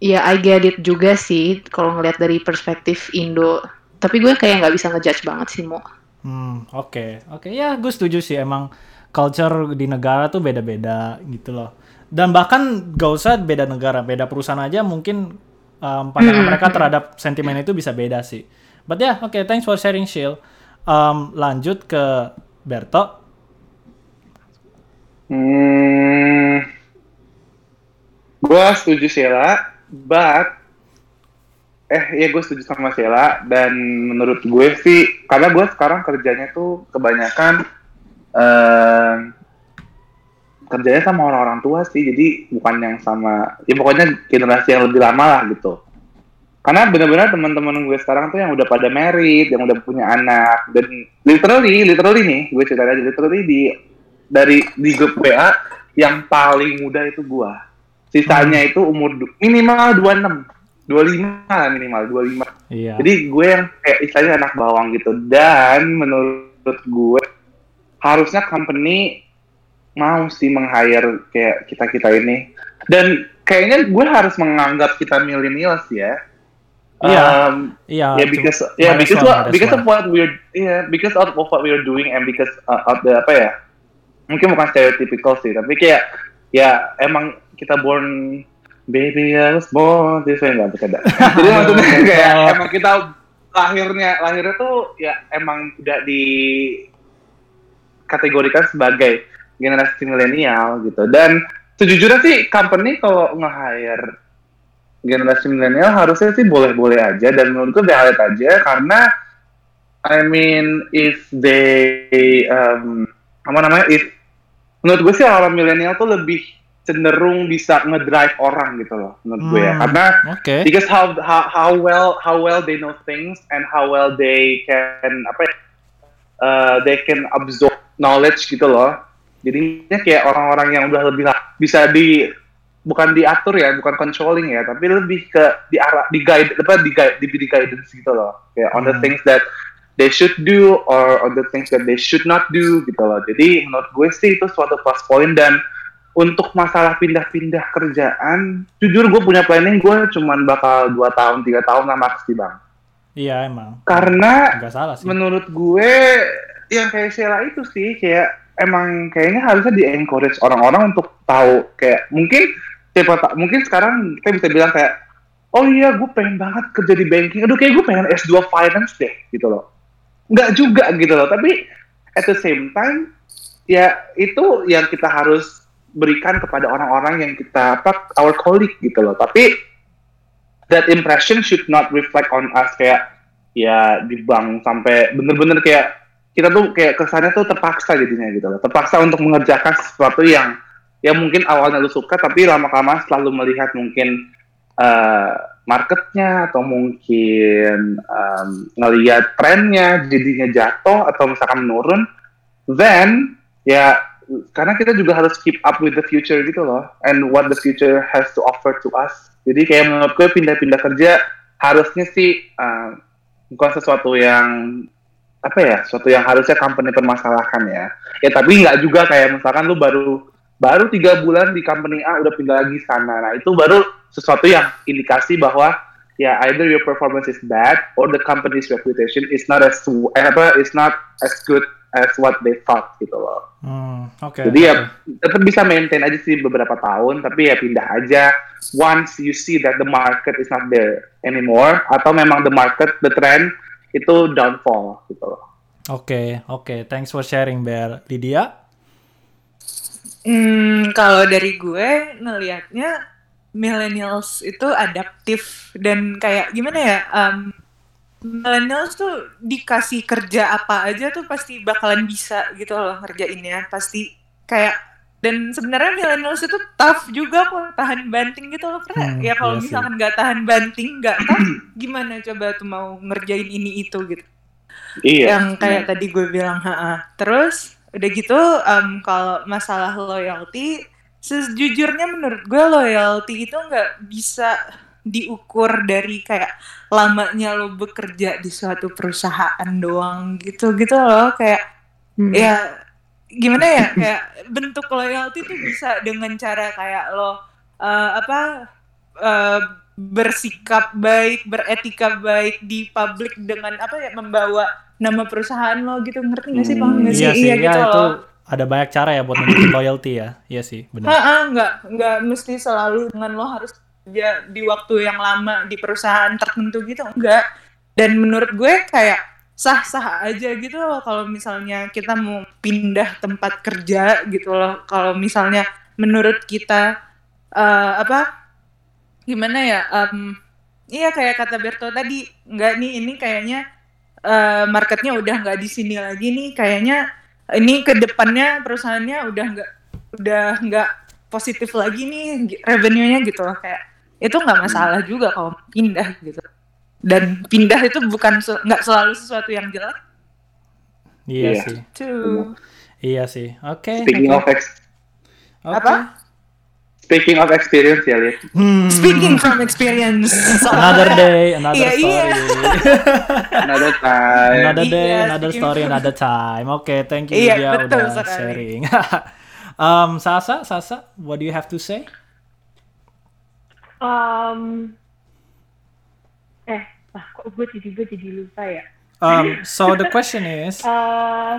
ya I get it juga sih kalau ngelihat dari perspektif Indo. Tapi gue kayak nggak bisa ngejudge banget sih mau. Hmm, oke. Oke, ya gue setuju sih emang culture di negara tuh beda-beda gitu loh. Dan bahkan gak usah beda negara, beda perusahaan aja mungkin um, pandangan Hmm. mereka terhadap sentimen itu bisa beda sih. But ya, oke, thanks for sharing Shil. Um, lanjut ke Berto. Hmm, gue setuju Sheila, but eh ya gue setuju sama Sheila. Dan menurut gue sih karena gue sekarang kerjanya tuh kebanyakan eh kerjanya sama orang-orang tua sih. Jadi bukan yang sama ya pokoknya generasi yang lebih lama lah gitu. Karena benar-benar teman-teman gue sekarang tuh yang udah pada married yang udah punya anak. Dan literally literally nih gue cerita aja literally di dari di grup WA yang paling muda itu gue sisanya itu umur minimal 26 25 lah minimal 25 Iya. jadi gue yang kayak istilahnya anak bawang gitu dan menurut gue harusnya company mau sih meng-hire kayak kita kita ini dan kayaknya gue harus menganggap kita millennials ya. Iya. Um, Iya. yeah, because yeah, might as because what because of what we're yeah, because of, of what we're doing and because uh, of the apa ya? Mungkin bukan stereotypical sih, tapi kayak ya emang kita born baby I was born this way. Nggak bercanda. Jadi maksudnya kayak emang kita lahirnya lahirnya tuh ya emang udah di kategorikan sebagai generasi milenial gitu. Dan sejujurnya sih company kalau nge-hire generasi milenial harusnya sih boleh-boleh aja. Dan menurutku valid aja karena I mean if they um, apa namanya if menurut gue sih orang milenial tuh lebih cenderung bisa ngedrive orang gitu loh menurut gue ya Hmm. karena Oke. because how, how how well how well they know things and how well they can apa ya, uh, they can absorb knowledge gitu loh jadinya kayak orang-orang yang udah lebih bisa di bukan diatur ya bukan controlling ya tapi lebih ke di arah di guide apa di guide di, di guidance gitu loh kayak on the Hmm. things that they should do or on the things that they should not do gitu loh jadi menurut gue sih itu suatu plus point dan untuk masalah pindah-pindah kerjaan, jujur gue punya planning gue cuman bakal dua tahun tiga tahun max sih bang. Iya emang. Karena Nggak salah sih. menurut gue yang kayak Sheila itu sih kayak emang kayaknya harusnya di encourage orang-orang untuk tahu kayak mungkin siapa tak mungkin sekarang kita bisa bilang kayak oh iya gue pengen banget kerja di banking, aduh kayak gue pengen S2 finance deh gitu loh. Nggak juga gitu loh, tapi at the same time ya itu yang kita harus berikan kepada orang-orang yang kita apa our colleague gitu loh. Tapi that impression should not reflect on us kayak ya di bank sampai bener-bener kayak kita tuh kayak kesannya tuh terpaksa jadinya gitu loh. Terpaksa untuk mengerjakan sesuatu yang yang mungkin awalnya lu suka tapi lama-lama selalu melihat mungkin eh, marketnya atau mungkin em, ngelihat trennya jadinya jatuh atau misalkan menurun then ya karena kita juga harus keep up with the future gitu loh. And what the future has to offer to us. Jadi kayak menurut gue pindah-pindah kerja harusnya sih eh, bukan sesuatu yang apa ya sesuatu yang harusnya company permasalahkan ya. Ya tapi nggak juga kayak misalkan lu baru baru tiga bulan di company A udah pindah lagi sana. Nah itu baru sesuatu yang indikasi bahwa ya either your performance is bad or the company's reputation is not as eh, apa is not as good as what they thought gitu loh Hmm, Oke. jadi ya oke. tetap bisa maintain aja sih beberapa tahun, tapi ya pindah aja once you see that the market is not there anymore atau memang the market, the trend itu downfall gitu loh. Oke, oke. Thanks for sharing, Bear. Lydia? Hmm, kalau dari gue ngelihatnya millennials itu adaptif dan kayak gimana ya? Um, millennials tuh dikasih kerja apa aja tuh pasti bakalan bisa gitu loh ngerjainnya. Pasti kayak dan sebenarnya millennials itu tough juga kok tahan banting gitu loh karena Hmm, ya kalau iya misalkan nggak tahan banting nggak tough gimana coba tuh mau ngerjain ini itu gitu Iya. yang kayak tadi gue bilang ha terus udah gitu em, kalau masalah loyalty sejujurnya menurut gue loyalty itu nggak bisa diukur dari kayak lamanya lo bekerja di suatu perusahaan doang gitu gitu loh kayak Hmm. ya gimana ya kayak bentuk loyalty tuh bisa dengan cara kayak lo eh, apa eh, bersikap baik beretika baik di publik dengan apa ya membawa nama perusahaan lo gitu ngerti nggak sih paham nggak sih Iya sih, iya ya, gitu itu loh ada banyak cara ya buat nunjukin loyalty ya. Iya sih, benar. Nggak nggak mesti selalu dengan lo harus kerja di waktu yang lama di perusahaan tertentu gitu enggak. Dan menurut gue kayak sah-sah aja gitu loh kalau misalnya kita mau pindah tempat kerja gitu loh. Kalau misalnya menurut kita eh, apa gimana ya em, iya kayak kata Berto tadi nggak nih ini kayaknya eh, marketnya udah nggak di sini lagi nih kayaknya ini ke depannya perusahaannya udah nggak udah nggak positif lagi nih revenue-nya gitu loh kayak itu nggak masalah juga kalau pindah gitu dan pindah itu bukan se- nggak selalu sesuatu yang jelek Iya Iya. sih. tuh Iya sih. Oke. Speaking oke. of ex- Oke. apa speaking of experience ya, Lid. Hmm. speaking from experience Another day, another Iya, story. iya. Another time. another day, Iya, another story, from- another time. Oke, thank you Iya, dia betul udah sekali. sharing. um, Sasa, Sasa, what do you have to say? Um, eh, kok gue tiba-tiba jadi lupa ya? Um, so the question is, Eh,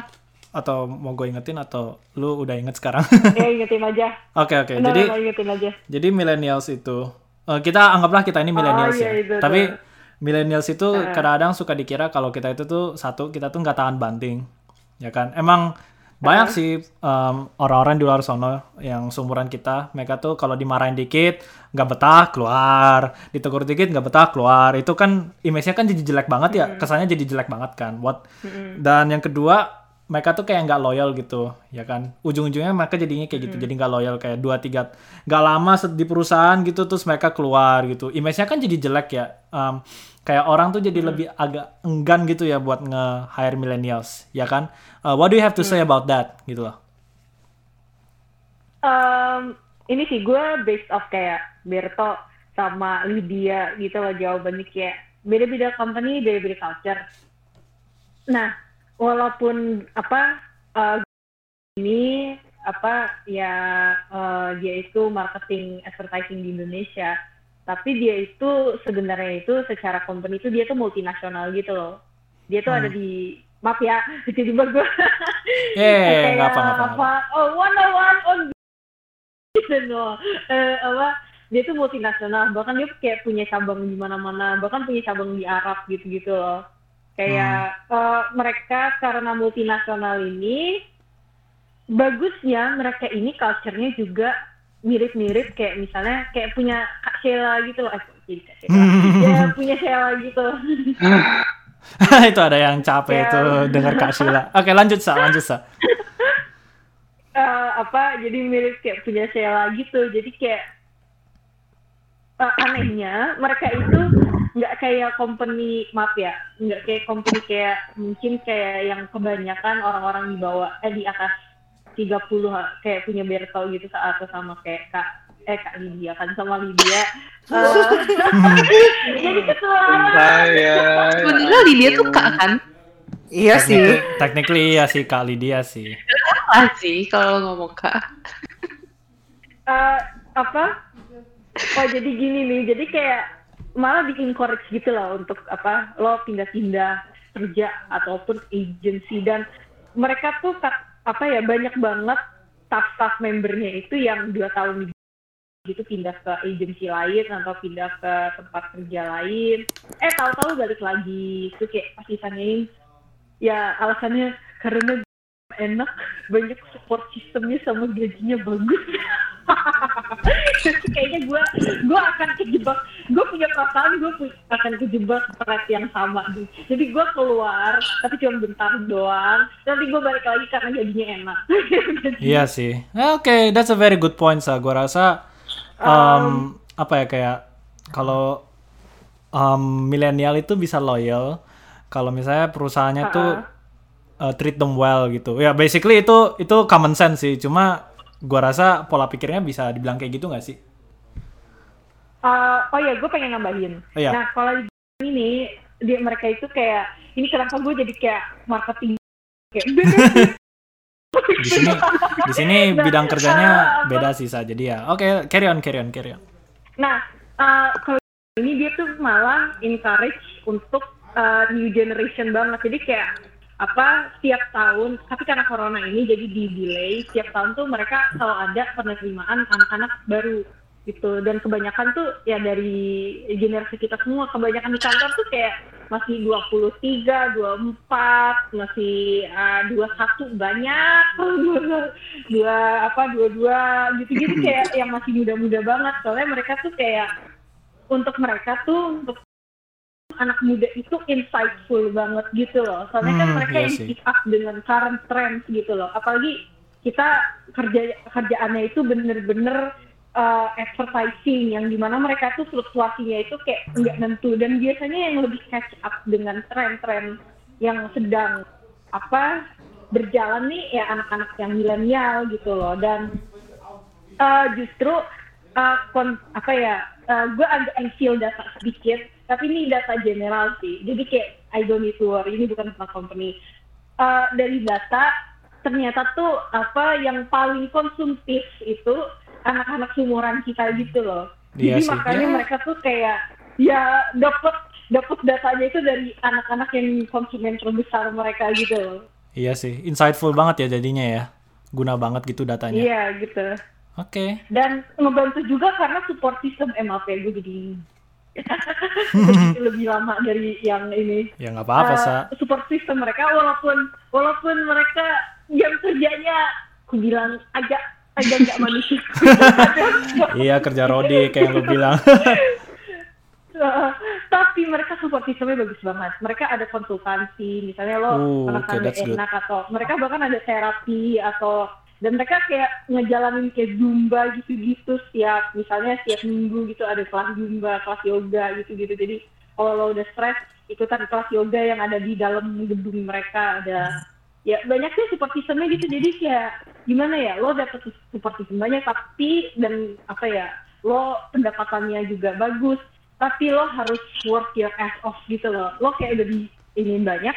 atau mau gue ingetin atau lu udah inget sekarang? ya ingetin aja. Oke oke, Enggak, jadi enggak, ingetin aja. jadi millennials itu eh, kita anggaplah kita ini millennials iya, ya. itu, Tapi itu. millennials itu kadang-kadang suka dikira kalau kita itu tuh satu kita tuh nggak tahan banting, ya kan? Emang banyak sih em, orang-orang di luar sono yang seumuran kita, mereka tuh kalau dimarahin dikit nggak betah keluar, ditegur dikit nggak betah keluar. Itu kan image-nya kan jadi jelek banget ya, kesannya jadi jelek banget kan. What? Dan yang kedua mereka tuh kayak nggak loyal gitu, ya kan? Ujung-ujungnya mereka jadinya kayak gitu, jadi nggak loyal kayak dua tiga nggak lama di perusahaan gitu terus mereka keluar gitu. Image-nya kan jadi jelek ya. Em, kayak orang tuh jadi lebih agak enggan gitu ya buat nge-hire millennials, ya kan? Uh, what do you have to say about that gitu loh? Um, ini sih gue based off kayak Berto sama Lydia gitu loh jawabannya kayak beda-beda company, beda-beda culture. Nah, walaupun apa uh, ini apa ya uh, dia itu marketing advertising di Indonesia, tapi dia itu sebenarnya itu secara company itu dia tuh multinasional gitu loh. Dia tuh ada di maaf ya, tiba-tiba gue Eh, nggak kayak apa nggak apa. nggak apa. oh one on one on gitu loh Eh, apa dia tuh multinasional bahkan dia kayak punya cabang di mana-mana bahkan punya cabang di Arab gitu-gitu loh kayak eh, mereka karena multinasional ini bagusnya mereka ini culture-nya juga mirip-mirip kayak misalnya kayak punya Kak Sheila gitu loh eh jadi Kak Sheila ya punya Sheila gitu itu ada yang capek Ya. tuh dengar Kak Sheila. Oke, lanjut sa, lanjut sa. eh, apa jadi mirip kayak punya Sheila gitu jadi kayak eh, anehnya mereka itu nggak kayak company maaf ya nggak kayak company kayak mungkin kayak yang kebanyakan orang-orang di bawah eh di atas 30 ha- kayak punya Berto gitu saat atau sama kayak kak eh kak Lydia kan sama Lydia Eh, jadi ketularan Saya. Sebenarnya Lydia tuh kak kan? iya sih Technically, technically ya sih Kak Lydia sih. Salah sih kalau ngomong kak. Eh, apa? Oh jadi gini nih. Jadi kayak malah di encourage gitu loh untuk apa lo pindah-pindah kerja ataupun agency. Dan mereka tuh apa ya banyak banget staff-staff membernya itu yang dua tahun gitu pindah ke agency lain atau pindah ke tempat kerja lain. Eh tahu-tahu balik lagi. Itu kayak pasti tanyain ya alasannya karena enak banyak support sistemnya sama gajinya bagus kayaknya gue gue akan kejebak gue punya perasaan gue akan kejebak threat yang sama deh. jadi gue keluar tapi cuma bentar doang nanti gue balik lagi karena gajinya enak Iya sih. Oke, that's a very good point sa. Gua rasa um, apa ya kayak kalau um, milenial itu bisa loyal kalau misalnya perusahaannya tuh uh, treat them well gitu. Ya basically itu itu common sense sih. Cuma gua rasa pola pikirnya bisa dibilang kayak gitu nggak sih? Eh, oh ya gue pengen nambahin Oh, iya. nah kalau di ini dia mereka itu kayak ini kenapa gue jadi kayak marketing kayak Di sini di sini Nah, bidang kerjanya apa- beda sih sa. Jadi ya oke carry on carry on carry on. Nah, uh, kalau ini dia tuh malah encourage untuk uh, new generation banget. Jadi kayak apa setiap tahun, tapi karena corona ini jadi di delay, setiap tahun tuh mereka selalu ada penerimaan anak-anak baru. gitu dan kebanyakan tuh ya dari generasi kita semua kebanyakan di kantor tuh kayak masih 23, 24, masih uh, 21 banyak dua apa dua-dua gitu-gitu kayak yang masih muda-muda banget soalnya mereka tuh kayak untuk mereka tuh untuk anak muda itu insightful banget gitu loh. Soalnya kan Hmm, mereka iya yang keep up dengan current trends gitu loh. Apalagi kita kerja kerjaannya itu bener-bener uh, advertising yang di mana mereka tuh fluktuasinya itu kayak nggak nentu. Dan biasanya yang lebih catch up dengan tren-tren yang sedang apa berjalan nih ya anak-anak yang milenial gitu loh. Dan uh, justru uh, kon- apa ya gue agak feel data sedikit tapi ini data general sih jadi kayak I don't need to worry ini bukan tentang company Uh, dari data ternyata tuh apa yang paling konsumtif itu anak-anak sumuran kita gitu loh Iya jadi sih. makanya Ya. mereka tuh kayak ya dapat dapat datanya itu dari anak-anak yang konsumen terbesar mereka gitu loh Iya sih, insightful banget ya jadinya ya. Guna banget gitu datanya. iya gitu Oke. dan ngebantu juga karena support system MAP gue jadi lebih lama dari yang ini Ya nggak apa-apa, Eh, Sa. support system mereka walaupun walaupun mereka jam kerjanya aku bilang agak agak nggak manusia Iya, kerja Rodi kayak yang lu bilang. Eh, tapi mereka support systemnya bagus banget mereka ada konsultansi misalnya lo merasa okay, that's good. enak atau mereka bahkan ada terapi atau dan mereka kayak ngejalanin kayak zumba gitu-gitu setiap misalnya setiap minggu gitu ada kelas zumba kelas yoga gitu-gitu. Jadi kalau lo udah stres ikutan kelas yoga yang ada di dalam gedung mereka ada ya banyak sih support systemnya gitu. Jadi kayak gimana ya lo dapet support system banyak tapi dan apa ya lo pendapatannya juga bagus tapi lo harus work your ass off gitu loh. Lo kayak udah di ini banyak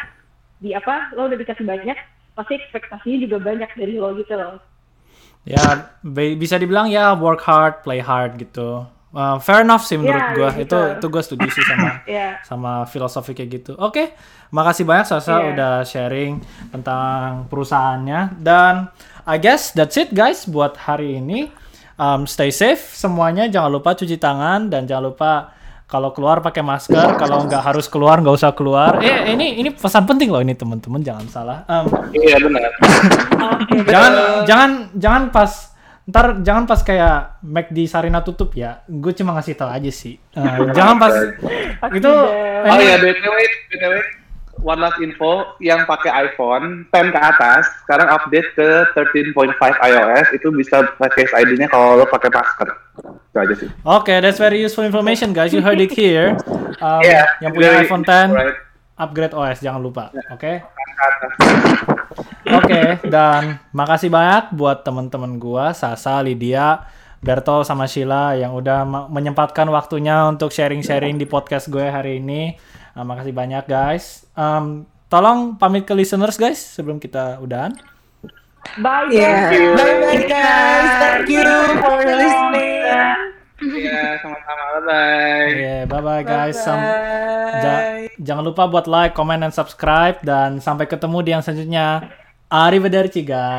di apa lo udah dikasih banyak pasti ekspektasinya juga banyak dari lo gitu loh ya bisa dibilang ya work hard, play hard gitu. Uh, fair enough sih menurut Ya, gua. gitu. Itu itu gua setuju sih sama ya sama filosofi kayak gitu. Oke, makasih banyak Sasa Iya. udah sharing tentang perusahaannya dan I guess that's it guys buat hari ini. Um, stay safe semuanya, jangan lupa cuci tangan dan jangan lupa kalau keluar pakai masker, kalau nggak harus keluar nggak usah keluar. Eh ini ini pesan penting loh ini teman-teman jangan salah. Um, Iya benar. oke jangan jangan jangan pas ntar jangan pas kayak Mac di Sarina tutup ya. Gue cuma ngasih tahu aja sih. Uh, jangan pas itu Oh ini- ya btw btw one last info yang pakai iPhone 10 ke atas sekarang update ke 13.5 iOS itu bisa pakai Face ID-nya kalau lo pakai masker. Itu aja sih. Oke, that's very useful information guys. You heard it here. Um, Iya, yang punya very iPhone 10 right. upgrade OS jangan lupa. Oke. Ke atas. Oke, dan makasih banyak buat teman-teman gua, Sasa, Lydia, Berto sama Sheila yang udah menyempatkan waktunya untuk sharing-sharing di podcast gue hari ini. Uh, makasih banyak guys. Um, tolong pamit ke listeners guys sebelum kita udahan. bye Yeah. guys. Bye bye guys. Thank you for listening. Iya, sama-sama. Bye-bye. Oke, bye bye guys. Sam- Bye. ja- jangan lupa buat like, comment, dan subscribe dan sampai ketemu di yang selanjutnya. Arrivederci guys.